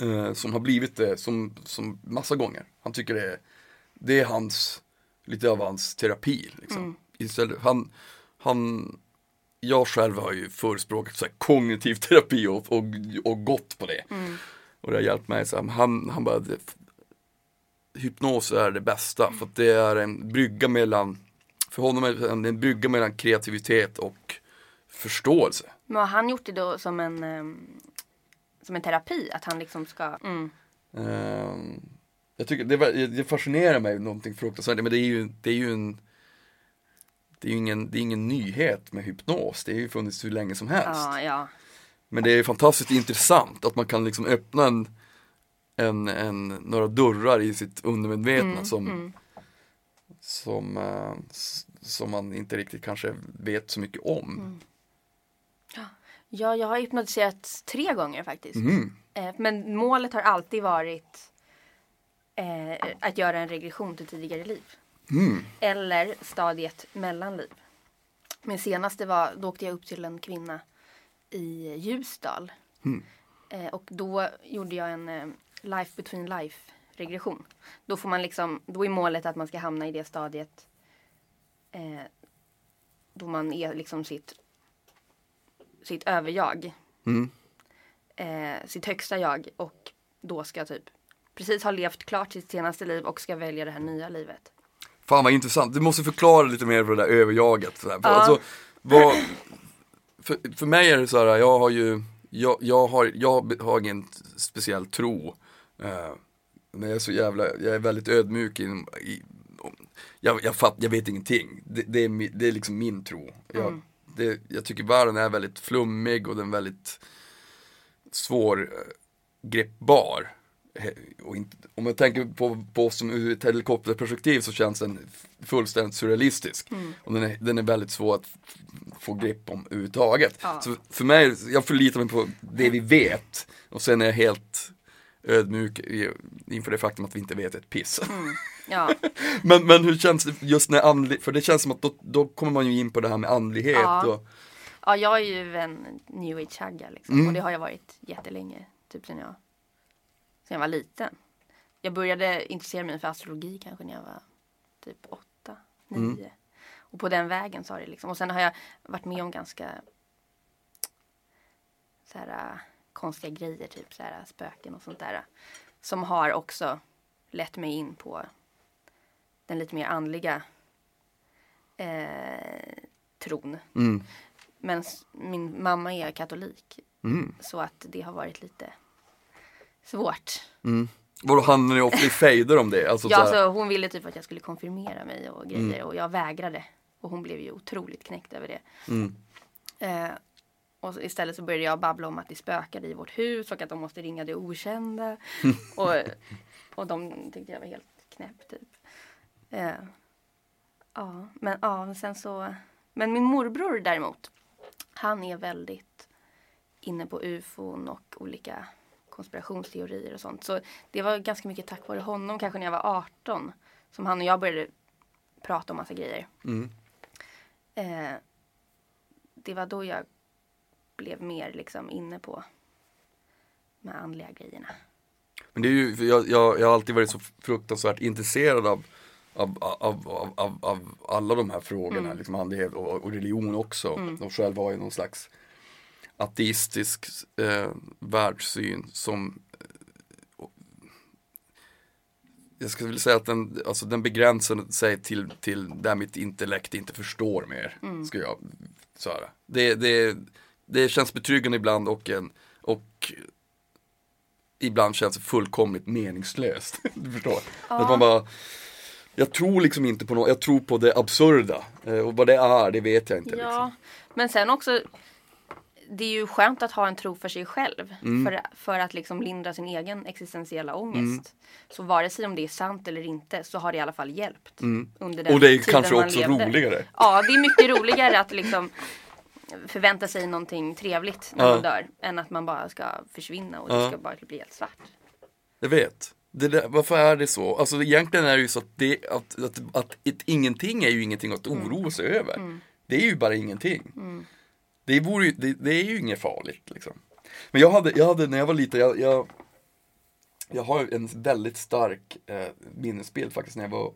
Eh, som har blivit det som, som massa gånger. Han tycker det är, det är hans, lite av hans terapi. Liksom. Istället, han, han, jag själv har ju förespråkat så kognitiv terapi och, och, och gått på det. Och det har hjälpt mig. Så han, han bara, hypnos är det bästa för att det är en brygga mellan, för honom är det en, brygga mellan kreativitet och förståelse. Men har han gjort det då som en, ehm, som en terapi? Att han liksom ska... Mm. Ehm, jag tycker det, det fascinerar mig någonting fruktansvärt, men det är ju, det är ju en det är ju ingen, det är ingen nyhet med hypnos, det har ju funnits hur länge som helst. Ja, ja. Men det är fantastiskt intressant att man kan liksom öppna en, en, en, några dörrar i sitt undermedvetna som, Som, eh, som man inte riktigt kanske vet så mycket om. Ja, jag har hypnotiserats tre gånger faktiskt. Mm. Eh, Men målet har alltid varit eh, att göra en regression till tidigare liv. Mm. Eller stadiet mellanliv. Min senaste var, då åkte jag upp till en kvinna i Ljusdal. Mm. Eh, och då gjorde jag en eh, life between life regression. Då får man liksom, då är målet att man ska hamna i det stadiet eh, då man är liksom sitt, sitt överjag. Mm. Eh, sitt högsta jag och då ska typ precis ha levt klart sitt senaste liv och ska välja det här nya livet. Fan vad intressant, du måste förklara lite mer för det där överjaget. Ja. alltså, vad, för, för mig är det så här, jag har ju, jag, jag, har, jag har ingen speciell tro. Eh, men jag är så jävla, jag är väldigt ödmjuk i, i jag, jag, fatt, jag vet ingenting. Det, det, är, det är liksom min tro. Jag, det, jag tycker världen är väldigt flummig och den är väldigt svår eh, Och inte, om jag tänker på, på oss som ur ett helikopterperspektiv så känns den fullständigt surrealistisk. Och den är, den är väldigt svår att få grepp om överhuvudtaget. Ja. Så för mig, jag förlitar mig på det vi vet och sen är jag helt ödmjuk inför det faktum att vi inte vet ett piss. Ja, Men, men hur känns det just när andlig, för det känns som att då, då kommer man ju in på det här med andlighet Ja. och ja jag är ju en new age-hagga liksom. Mm. Och det har jag varit jättelänge. Typ sen jag, sen jag var liten. Jag började intressera mig för astrologi kanske när jag var typ åtta, nio. Mm. Och på den vägen så har det liksom. Och sen har jag varit med om ganska så här, konstiga grejer, typ så här, spöken och sånt där. Som har också lett mig in på den lite mer andliga eh, tron. mm, Men min mamma är katolik. mm, Så att det har varit lite svårt. mm. Vadå hamnar ni ofta i fejder om det? Alltså, Ja, så här, alltså, hon ville typ att jag skulle konfirmera mig och grejer Mm. och jag vägrade. Och hon blev ju otroligt knäckt över det. mm, Eh, Och istället så började jag babbla om att det spökade i vårt hus och att de måste ringa det okända. och, och de tyckte jag var helt knäpp typ. Eh, ja, men ja, sen så. Men min morbror däremot. Han är väldigt inne på ufon och olika konspirationsteorier och sånt. Så det var ganska mycket tack vare honom, kanske när jag var 18, som han och jag började prata om massa grejer. Mm. Eh, det var då jag blev mer liksom inne på de här andliga grejerna. Men det är ju, jag, jag, jag har alltid varit så fruktansvärt intresserad av, av, av, av, av, av alla de här frågorna, liksom andlighet och, och religion också. Och själv har jag någon slags ateistisk eh, världssyn som eh, jag skulle vilja säga att den, alltså den begränsar sig till, till där mitt intellekt inte förstår mer. Ska jag säga. Det, det, det känns betryggande ibland och, en, och ibland känns det fullkomligt meningslöst. Du förstår? Att man bara, jag tror liksom inte på något, jag tror på det absurda. Eh, Och vad det är, det vet jag inte. Ja, Liksom. men sen också det är ju skönt att ha en tro för sig själv. Mm. För, för att liksom lindra sin egen existentiella ångest. Så vare sig om det är sant eller inte så har det i alla fall hjälpt. Under den Mm. Och det är kanske också levde. roligare. Ja, det är mycket roligare att liksom förvänta sig någonting trevligt när Ja. man dör. Än att man bara ska försvinna och det Ja. ska bara bli helt svart. Jag vet. Det där, varför är det så? Alltså egentligen är det ju så att, det, att, att, att ett ingenting är ju ingenting att Mm. oroa sig över. Det är ju bara ingenting. Det, vore, ju- det, det är ju inget farligt liksom. Men jag hade, jag hade när jag var liten, jag, jag, jag har en väldigt stark eh, minnesbild faktiskt när jag var,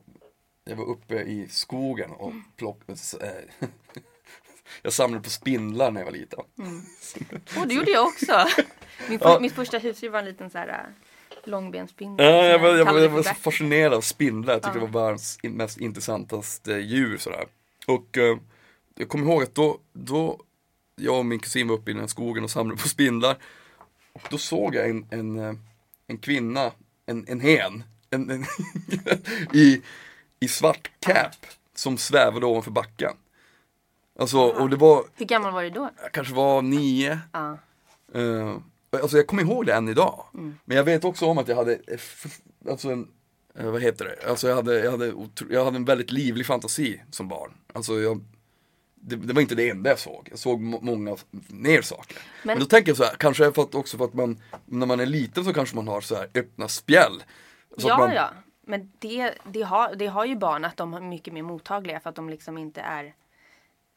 jag var uppe i skogen och plockade, eh, jag samlade på spindlar när jag var liten. Och det gjorde jag också. Min för, Ja. Mitt första husdjur var en liten så här äh, långbenspindel. Ja, jag var, jag, var, jag var så fascinerad av spindlar, jag tyckte det var världens mest intressantaste djur sådär. Och eh, jag kommer ihåg att då, då, jag och min kusin var uppe i den här skogen och samlade på spindlar. Och då såg jag en, en, eh, en kvinna, en, en hen, en, en i, i svart cap som svävade ovanför backen. Alltså, och det var, Hur gammal var du då? jag kanske var nio, Ja. Uh, alltså jag kommer ihåg det än idag. Men jag vet också om att jag hade, eh, alltså en, eh, vad heter det, alltså jag hade, jag, hade jag hade en väldigt livlig fantasi som barn. Alltså jag, det, det var inte det enda jag såg, jag såg må- många mer saker. Men, Men- då tänker jag så här, kanske för att, också för att man, när man är liten så kanske man har så här öppna spjäll. Så ja, man, ja. Men det, det, har, det har ju barn att de är mycket mer mottagliga för att de liksom inte är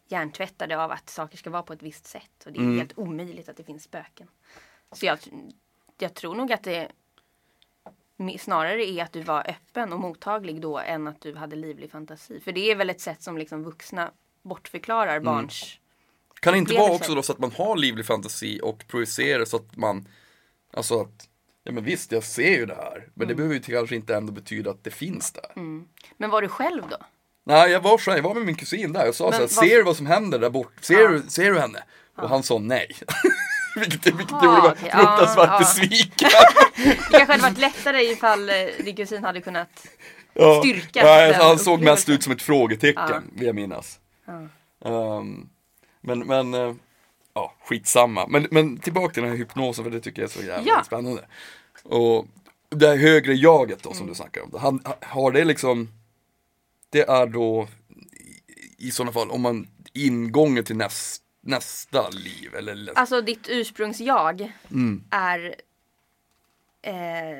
hjärntvättade av att saker ska vara på ett visst sätt. Och det är Mm. helt omöjligt att det finns spöken. Så jag, jag tror nog att det snarare är att du var öppen och mottaglig då än att du hade livlig fantasi. För det är väl ett sätt som liksom vuxna bortförklarar Mm. barns Kan det inte vara också då så att man har livlig fantasi och projicerar så att man, alltså att, ja men visst jag ser ju det här, men Mm. det behöver ju kanske inte ändå betyda att det finns där. Men var du själv då? Nej, jag var jag var med min kusin där. Jag sa Men så här, vad- ser du vad som händer där bort? Ser, Ja. du, ser du henne? Och han sa nej. vilket vilket Jaha, gjorde mig okej. fruktansvärt Ja, ja. besviken. Det kanske hade varit lättare ifall eh, din kusin hade kunnat Ja. Styrka Ja, den han såg mest ut som ett frågetecken, Ja. vill jag minnas. Ehm, men, men, eh, ja, skitsamma. Men, men tillbaka till den här hypnosen, för det tycker jag är så jävla Ja. spännande. Och det här högre jaget då, Mm. som du snackar om. Han, har det liksom, det är då i, sådana fall, om man ingången till näst, nästa liv, eller Alltså ditt ursprungsjag Mm. är eh,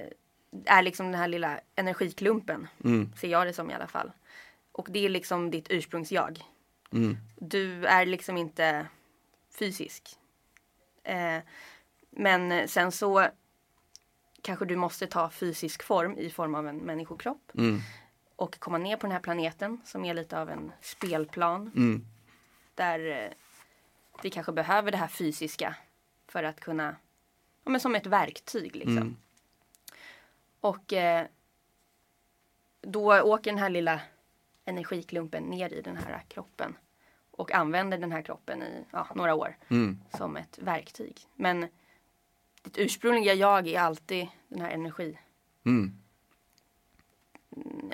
är liksom den här lilla energiklumpen. Mm. Ser jag det som i alla fall. Och det är liksom ditt ursprungsjag. Mm. Du är liksom inte fysisk. Eh, men sen så kanske du måste ta fysisk form i form av en människokropp. Mm. Och komma ner på den här planeten som är lite av en spelplan. Mm. Där eh, vi kanske behöver det här fysiska för att kunna, ja men som ett verktyg liksom. Mm. Och eh, då åker den här lilla energiklumpen ner i den här kroppen. Och använder den här kroppen i ja, några år Mm. som ett verktyg. Men ditt ursprungliga jag är alltid den här energi, Mm.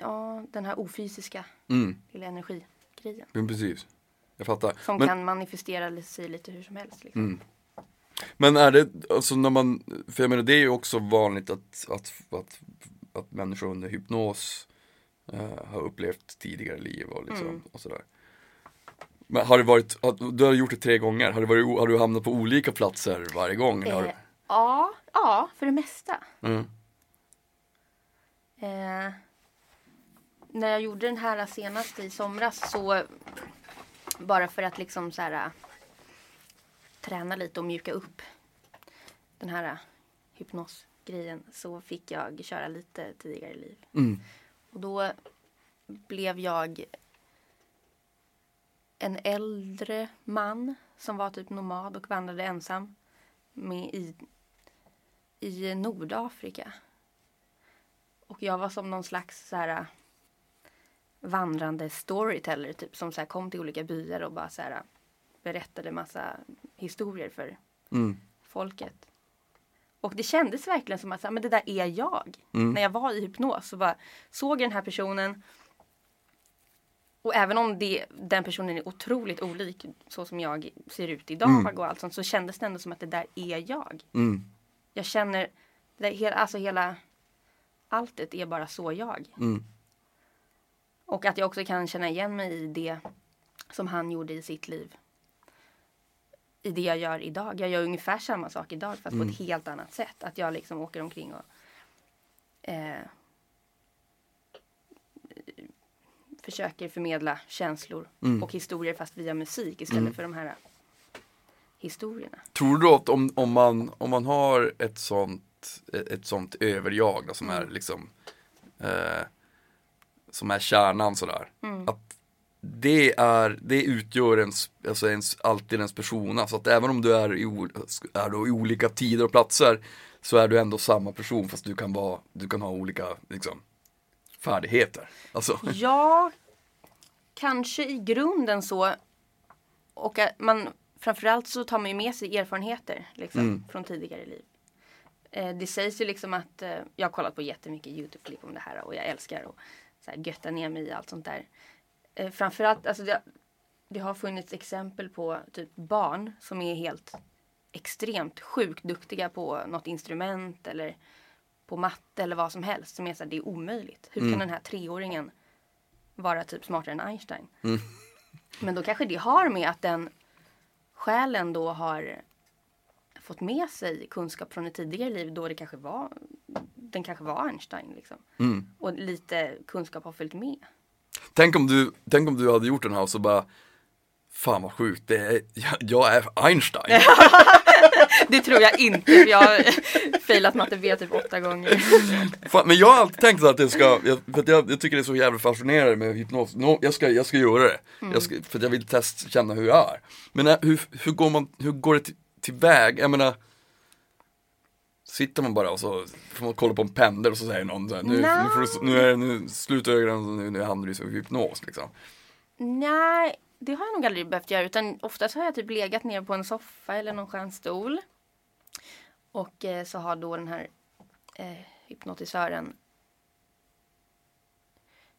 Ja den här ofysiska Mm. lilla energigrejen. Men precis. jag fattar. Som Men, kan manifestera sig lite hur som helst. Liksom. Mm. men är det, alltså när man, för jag menar det är ju också vanligt att, att, att, att människor under hypnos eh, har upplevt tidigare liv och, liksom, Mm. och sådär. Men har det varit, du har gjort det tre gånger, har, det varit, har du hamnat på olika platser varje gång? Eh, ja, ja, för det mesta. mm. Eh, när jag gjorde den här senast i somras så bara för att liksom så här äh, träna lite och mjuka upp den här äh, hypnosgrejen så fick jag köra lite tidigare i liv. Mm. Och då blev jag en äldre man som var typ nomad och vandrade ensam med i, i Nordafrika. Och jag var som någon slags så här äh, vandrande storyteller typ som så här kom till olika byar och bara så här äh, berättade massa historier för Mm. folket. Och det kändes verkligen som att så här, men det där är jag. Mm. När jag var i hypnos så bara såg jag den här personen. Och även om det, den personen är otroligt olik så som jag ser ut idag Mm. och allt sånt så kändes det ändå som att det där är jag. Mm. Jag känner, det där, alltså hela alltet är bara så jag. Mm. Och att jag också kan känna igen mig i det som han gjorde i sitt liv. I det jag gör idag. Jag gör ungefär samma sak idag fast på ett helt annat sätt. Att jag liksom åker omkring och eh, försöker förmedla känslor Mm. och historier fast via musik istället Mm. för de här historierna. Tror du att om, om, man, om man har ett sånt, ett sånt överjag då, som är liksom eh, Som är kärnan sådär Att det, är, det utgör ens, alltså ens, alltid ens persona Så att även om du är i, är då i olika tider och platser Så är du ändå samma person fast du kan, vara, du kan ha olika liksom, färdigheter Alltså, Ja, kanske i grunden så. Och man framförallt så tar man ju med sig erfarenheter liksom, Mm. från tidigare liv. Eh, det sägs ju liksom att, eh, jag har kollat på jättemycket YouTube-klipp om det här och jag älskar att så här, götta ner mig i allt sånt där. Eh, framförallt, alltså det, det har funnits exempel på typ barn som är helt extremt sjukt duktiga på något instrument eller på matte eller vad som helst som är så här, det är omöjligt. Hur Mm. kan den här treåringen vara typ smartare än Einstein? Mm. Men då kanske det har med att den själen då har fått med sig kunskap från ett tidigare liv då det kanske var den kanske var Einstein liksom. mm. Och lite kunskap har följt med. tänk, om du, tänk om du hade gjort den här och så bara Fan vad sjukt, det är, jag, jag är Einstein Det tror jag inte för jag har failat matte B typ åtta gånger. Fan, men jag har alltid tänkt att jag ska, jag, för jag, jag tycker det är så jävla fascinerande med hypnos. Nå, jag, ska, jag ska göra det. Jag ska, för att jag vill testa, känna hur jag är. Men äh, hur, hur, går man, hur går det till, tillväg? Jag menar, sitter man bara och så får man kolla på en pendel och så säger någon så här, nu, Nja. nu, får du, nu, är, det- nu slutar ögonen, nu, nu hamnar du i hypnos liksom. Nej, det har jag nog aldrig behövt göra utan oftast har jag typ legat ner på en soffa eller någon skön stol. Och eh, så har då den här eh, hypnotisören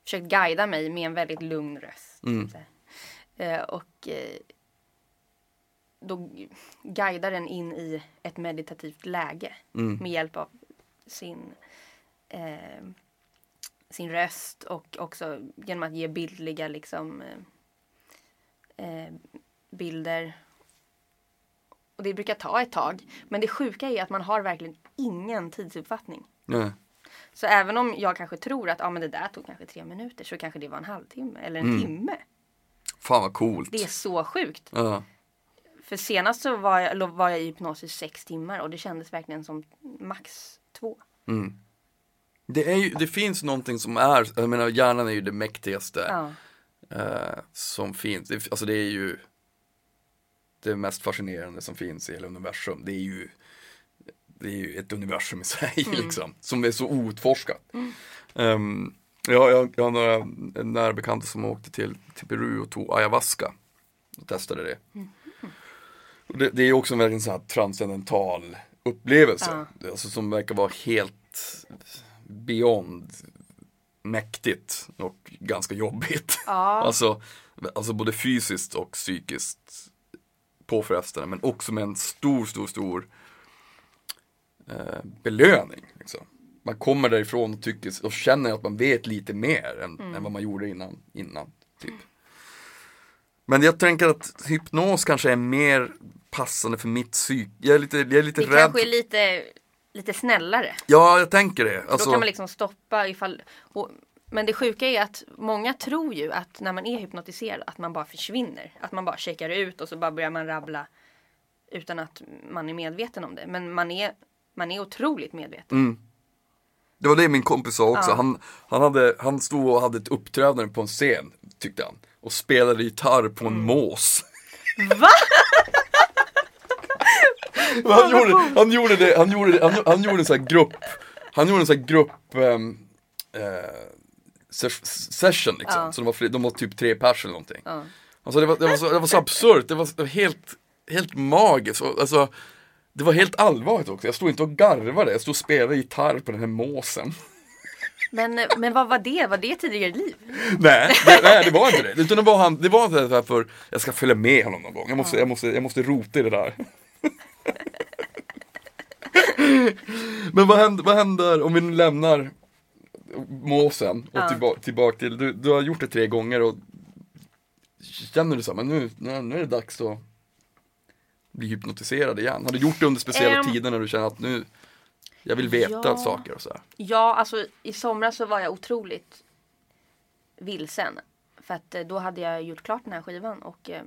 försökt guida mig med en väldigt lugn röst. Mm. Eh, och eh, då guidar den in i ett meditativt läge Mm. med hjälp av sin eh, sin röst och också genom att ge bildliga liksom eh, eh, bilder. Och det brukar ta ett tag. Men det sjuka är att man har verkligen ingen tidsuppfattning. Nej. Så även om jag kanske tror att ah, men det där tog kanske tre minuter så kanske det var en halvtimme eller en Mm. timme. Fan vad coolt. Det är så sjukt. Ja. För senast så var jag, var jag i hypnos i sex timmar och det kändes verkligen som max två. Mm. Det, är ju, det finns någonting som är, jag menar hjärnan är ju det mäktigaste. Ja. eh, som finns. Det, alltså det är ju det mest fascinerande som finns i hela universum. Det är ju, det är ju ett universum i sig liksom. Som är så outforskat. Ehm, jag, jag, jag har några nära bekanta som åkte till, till Peru och tog ayahuasca. Och testade det. Och det, det är också en väldigt sån transcendental upplevelse. Alltså som verkar vara helt beyond mäktigt och ganska jobbigt. Ja. Alltså, Alltså både fysiskt och psykiskt påfrestande men också med en stor, stor, stor eh, belöning. Liksom. Man kommer därifrån och, tycker, och känner att man vet lite mer än, Mm. än vad man gjorde innan. innan typ. Men jag tänker att hypnos kanske är mer passande för mitt psyk. Jag är lite, jag är lite Det rädd. kanske är lite, lite snällare. Ja, jag tänker det. Då Alltså, kan man liksom stoppa ifall... Och, men det sjuka är att många tror ju att när man är hypnotiserad att man bara försvinner. Att man bara checkar ut och så bara börjar man rabbla utan att man är medveten om det. Men man är, man är otroligt medveten. Mm. Det var det min kompis sa också. Ja. Han, han, hade, han stod och hade ett uppträdande på en scen, tyckte han. Och spelade gitarr på en mås. Mm. Va? Men han, gjorde, han gjorde det, han gjorde det, han, han gjorde en sån här grupp, han gjorde en sån här grupp eh, ses- session liksom. Ja. Så de var, fler, de var typ tre pers eller någonting. Ja. Alltså det var, det var, så, det var så absurt, det var, det var helt, helt magiskt. Alltså, det var helt allvarligt också. Jag stod inte och garvade, jag stod och spelade gitarr på den här måsen. Men, men vad var det? Var det tidigare liv? Nej, det, nej, det var inte det. Utan det var han, det var så här för, jag ska följa med honom någon gång. Jag måste, jag måste, jag måste rota i det där. Men vad händer, vad händer om vi nu lämnar måsen och Ja. tillbaka, tillbaka till, du, du har gjort det tre gånger och känner du så här, men nu, nu, nu är det dags att bli hypnotiserad igen? Har du gjort det under speciella Ehm. tider när du känner att nu, jag vill veta Ja. saker och så här? Ja, alltså i somras så var jag otroligt vilsen. För att eh, då hade jag gjort klart den här skivan och eh,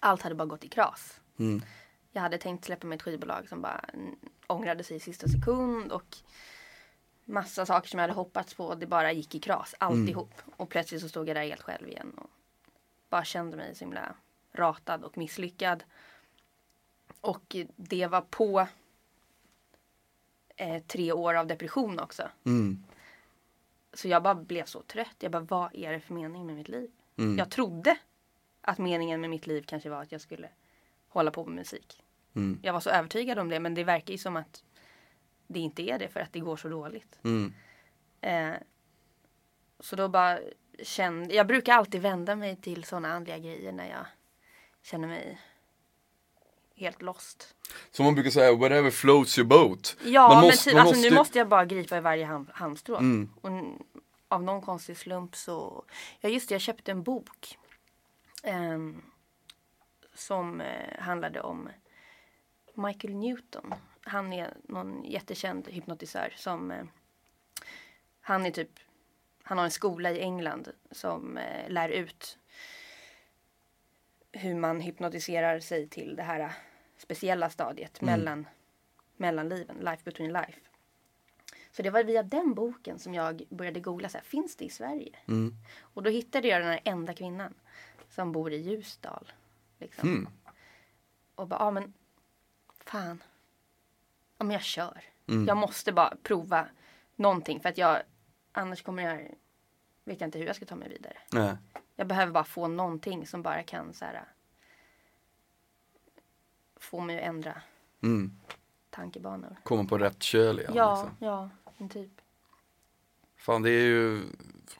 allt hade bara gått i kras. Mm. Jag hade tänkt släppa med ett skivbolag som bara mm, ångrade sig i sista sekund och massa saker som jag hade hoppats på. Det bara gick i kras, alltihop. Och plötsligt så stod jag där helt själv igen och bara kände mig så himla ratad och misslyckad. Och det var på eh, tre år av depression också. Mm. Så jag bara blev så trött. Jag bara, vad är det för mening med mitt liv? Mm. Jag trodde att meningen med mitt liv kanske var att jag skulle hålla på med musik. Mm. Jag var så övertygad om det men det verkar ju som att det inte är det för att det går så dåligt. Mm. Eh, så då bara kände, jag brukar alltid vända mig till sådana andliga grejer när jag känner mig helt lost. Som man brukar säga, whatever floats your boat. Ja Man men måste- typ, alltså, måste- nu måste jag bara gripa i varje hand, halmstrå. Mm. Och av någon konstig slump så, ja just det, jag köpte en bok. ehm, som eh, handlade om Michael Newton. Han är någon jättekänd hypnotisör som, eh, han är typ, han har en skola i England som eh, lär ut hur man hypnotiserar sig till det här eh, speciella stadiet mellan, mellan liven, life between life. Så det var via den boken som jag började googla, så här, finns det i Sverige? Mm. Och då hittade jag den här enda kvinnan som bor i Ljusdal. Liksom. Mm. Och bara, ja men fan. Ja men jag kör. Mm. Jag måste bara prova någonting för att jag, annars kommer jag, vet jag inte hur jag ska ta mig vidare. Nej. Jag behöver bara få någonting som bara kan så här, få mig att ändra Mm. tankebanor. Komma på rätt köl igen. Ja, Liksom. ja, men typ. Fan det är ju,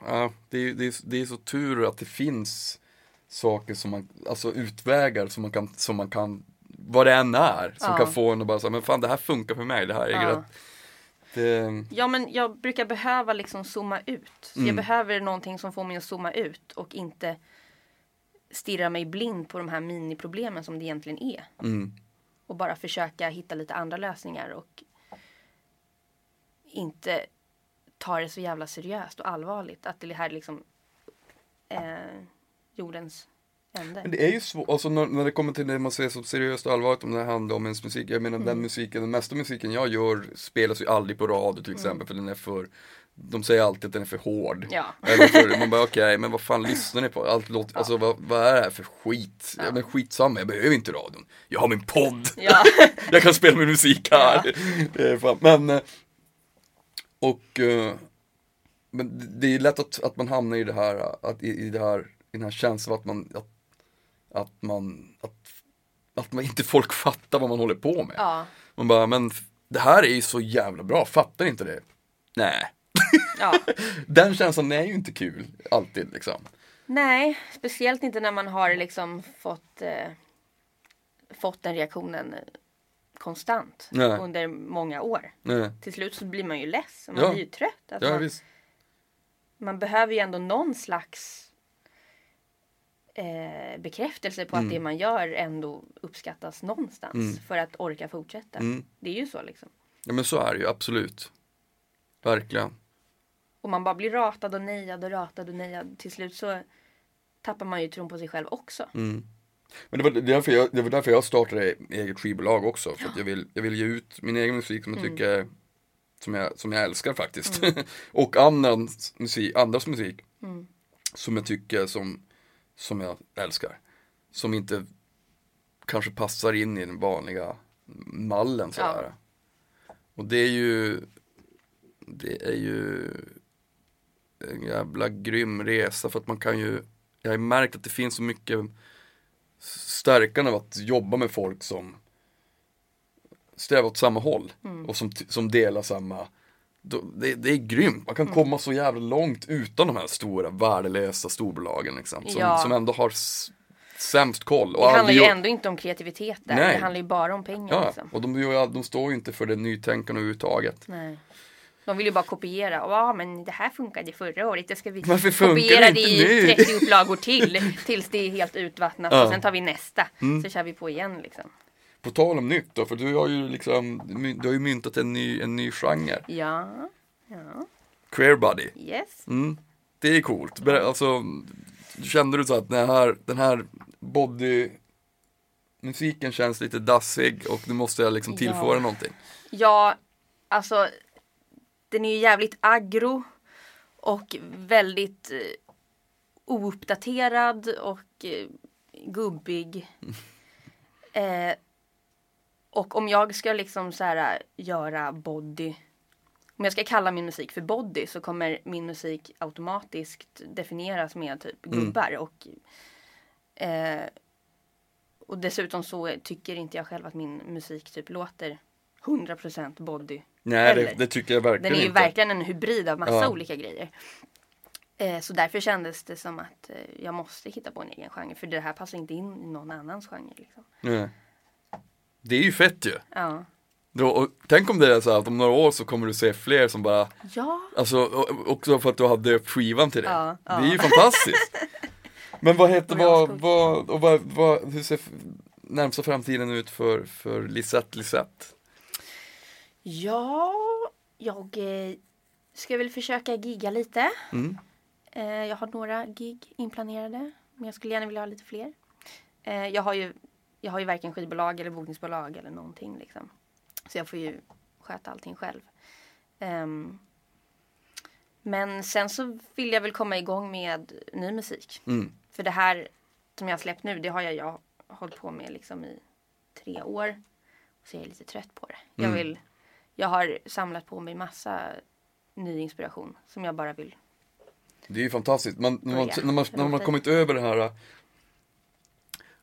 ja, det är, det, är, det är så tur att det finns saker som man, alltså utvägar som man kan, som man kan, vad det än är, som Ja. kan få en att bara säga, men fan det här funkar för mig, det här är Ja. rätt. Det, Ja men jag brukar behöva liksom zooma ut. Mm. Jag behöver någonting som får mig att zooma ut och inte stirra mig blind på de här miniproblemen som det egentligen är. mm, Och bara försöka hitta lite andra lösningar och inte ta det så jävla seriöst och allvarligt. Att det här är liksom eh, jordens Men det är ju svårt, alltså när, när det kommer till det man ser som seriöst och allvarligt om det handlar om ens musik. Jag menar Mm. den musiken, den mesta musiken jag gör spelas ju aldrig på radio Mm. till exempel för den är för de säger alltid att den är för hård. Ja. Eller för, man bara okej, men vad fan lyssnar ni på? Allt låter, alltså vad, vad är det här för skit? Ja. men skitsamma, jag behöver inte radion. Jag har min podd. Ja. jag kan spela min musik här. Fan, men, eh, och, eh, men det- det är lätt att, att man hamnar i det här, att, i, i det här, i den här känslan att man, att, att man, att, att man inte folk fattar vad man håller på med. ja. Man bara, men det här är ju så jävla bra, fattar inte det? Nej. ja. Den känslan är ju inte kul, alltid liksom. Nej, speciellt inte när man har liksom fått, eh, fått den reaktionen konstant Nej. under många år. Nej. Till slut så blir man ju less man Ja. blir ju trött. Alltså Ja, man, man behöver ju ändå någon slags eh, bekräftelse på Mm. att det man gör ändå uppskattas någonstans Mm. för att orka fortsätta. Mm. Det är ju så liksom. Ja men så är det ju absolut. Verkligen. Och man bara blir ratad och nejad och ratad och nejad. Till slut så tappar man ju tron på sig själv också. Mm. Men det var därför jag, det var därför jag startade eget skivbolag också. För att jag vill, jag vill ge ut min egen musik som jag Mm. tycker som jag, som jag älskar faktiskt. och annans musik, andras musik Mm. som jag tycker som, som jag älskar. Som inte kanske passar in i den vanliga mallen sådär. Och det är ju Det är ju en jävla grym resa för att man kan ju Jag har märkt att det finns så mycket stärkan av att jobba med folk som strävar åt samma håll och som, som delar samma det, det är grymt, man kan komma så jävla långt utan de här stora värdelösa storbolagen liksom, som, Ja. som ändå har sämst koll. Och Det handlar ju ändå inte om kreativitet där. Nej. Det handlar ju bara om pengar Ja, liksom. och de, de står ju inte för det nytänkande överhuvudtaget. Nej. De vill ju bara kopiera. Ja, men det här funkade förra året. Det ska vi kopiera det i nu? 30 upplagor till. Tills det är helt utvattnat. Ja. Mm. Och sen tar vi nästa. Så kör vi på igen liksom. På tal om nytt då, för du har ju liksom, du har ju myntat en ny, en ny genre. Ja. Ja. Queer body. Yes. Mm. Det är coolt. Ber- Alltså, kände du så att den här, den här body musiken känns lite dassig och nu måste jag liksom tillföra Ja. någonting. Ja, alltså. Den är ju jävligt aggro. Och väldigt eh, ouppdaterad och eh, gubbig. Eh, och om jag ska liksom så här göra body. Om jag ska kalla min musik för body så kommer min musik automatiskt definieras med typ gubbar. Och, eh, och dessutom så tycker inte jag själv att min musik typ låter 100% body. Nej, det, det tycker jag verkligen Den är ju inte. verkligen en hybrid av massa Ja. olika grejer. Eh, så därför kändes det som att eh, jag måste hitta på en egen genre. För det här passar inte in i någon annans genre. Liksom. Nej. Det är ju fett ju. Ja. Då, och, tänk om det är så här att om några år så kommer du se fler som bara Ja. Alltså och- också för att du hade skivan till det. Ja, ja. Det är ju fantastiskt. Men vad heter, vad, vad, och vad, vad, hur ser närmsta framtiden ut för, för Lisette Lisette? Ja, jag eh, ska väl försöka gigga lite. Mm. Eh, jag har några gig inplanerade. Men jag skulle gärna vilja ha lite fler. Eh, jag, har ju, jag har ju varken skivbolag eller bokningsbolag eller någonting. Liksom. Så jag får ju sköta allting själv. Ehm, men sen så vill jag väl komma igång med ny musik. Mm. För det här som jag har släppt nu, det har jag, jag hållit på med liksom i tre år. Så jag är lite trött på det. Jag, Mm. vill, jag har samlat på mig massa ny inspiration som jag bara vill. Det är ju fantastiskt. Man, när, man, när, man, när man har kommit över den här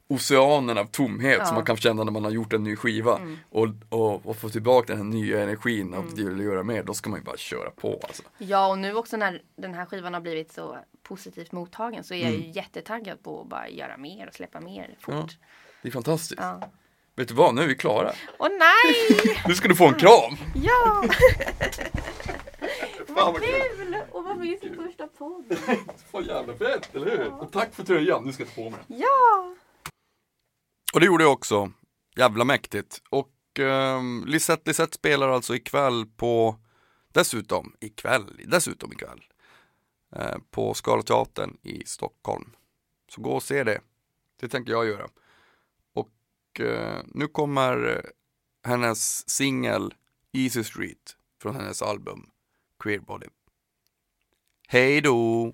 oceanen av tomhet Ja. Mm. som man kan känna när man har gjort en ny skiva och, och, och få tillbaka den här nya energin och Mm. vill göra mer, då ska man ju bara köra på alltså. Ja, och nu också när den här skivan har blivit så positivt mottagen så är jag Mm. ju jättetaggad på att bara göra mer och släppa mer fort. Ja. Det är fantastiskt. Ja. Vet du vad, nu är vi klara. Åh nej! Nu ska du få en kram! Ja! Vad vad kul! Och i sin första podd. Så jävla fett, eller hur? Och tack för tröjan, nu ska jag ta på mig den. Ja! Och det gjorde jag också. Jävla mäktigt. Och eh, Lisette Lisette spelar alltså ikväll på, dessutom ikväll, dessutom ikväll, eh, på Scalateatern i Stockholm. Så gå och se det. Det tänker jag göra. Och eh, nu kommer hennes singel Easy Street från hennes album Queer Body. Hej då!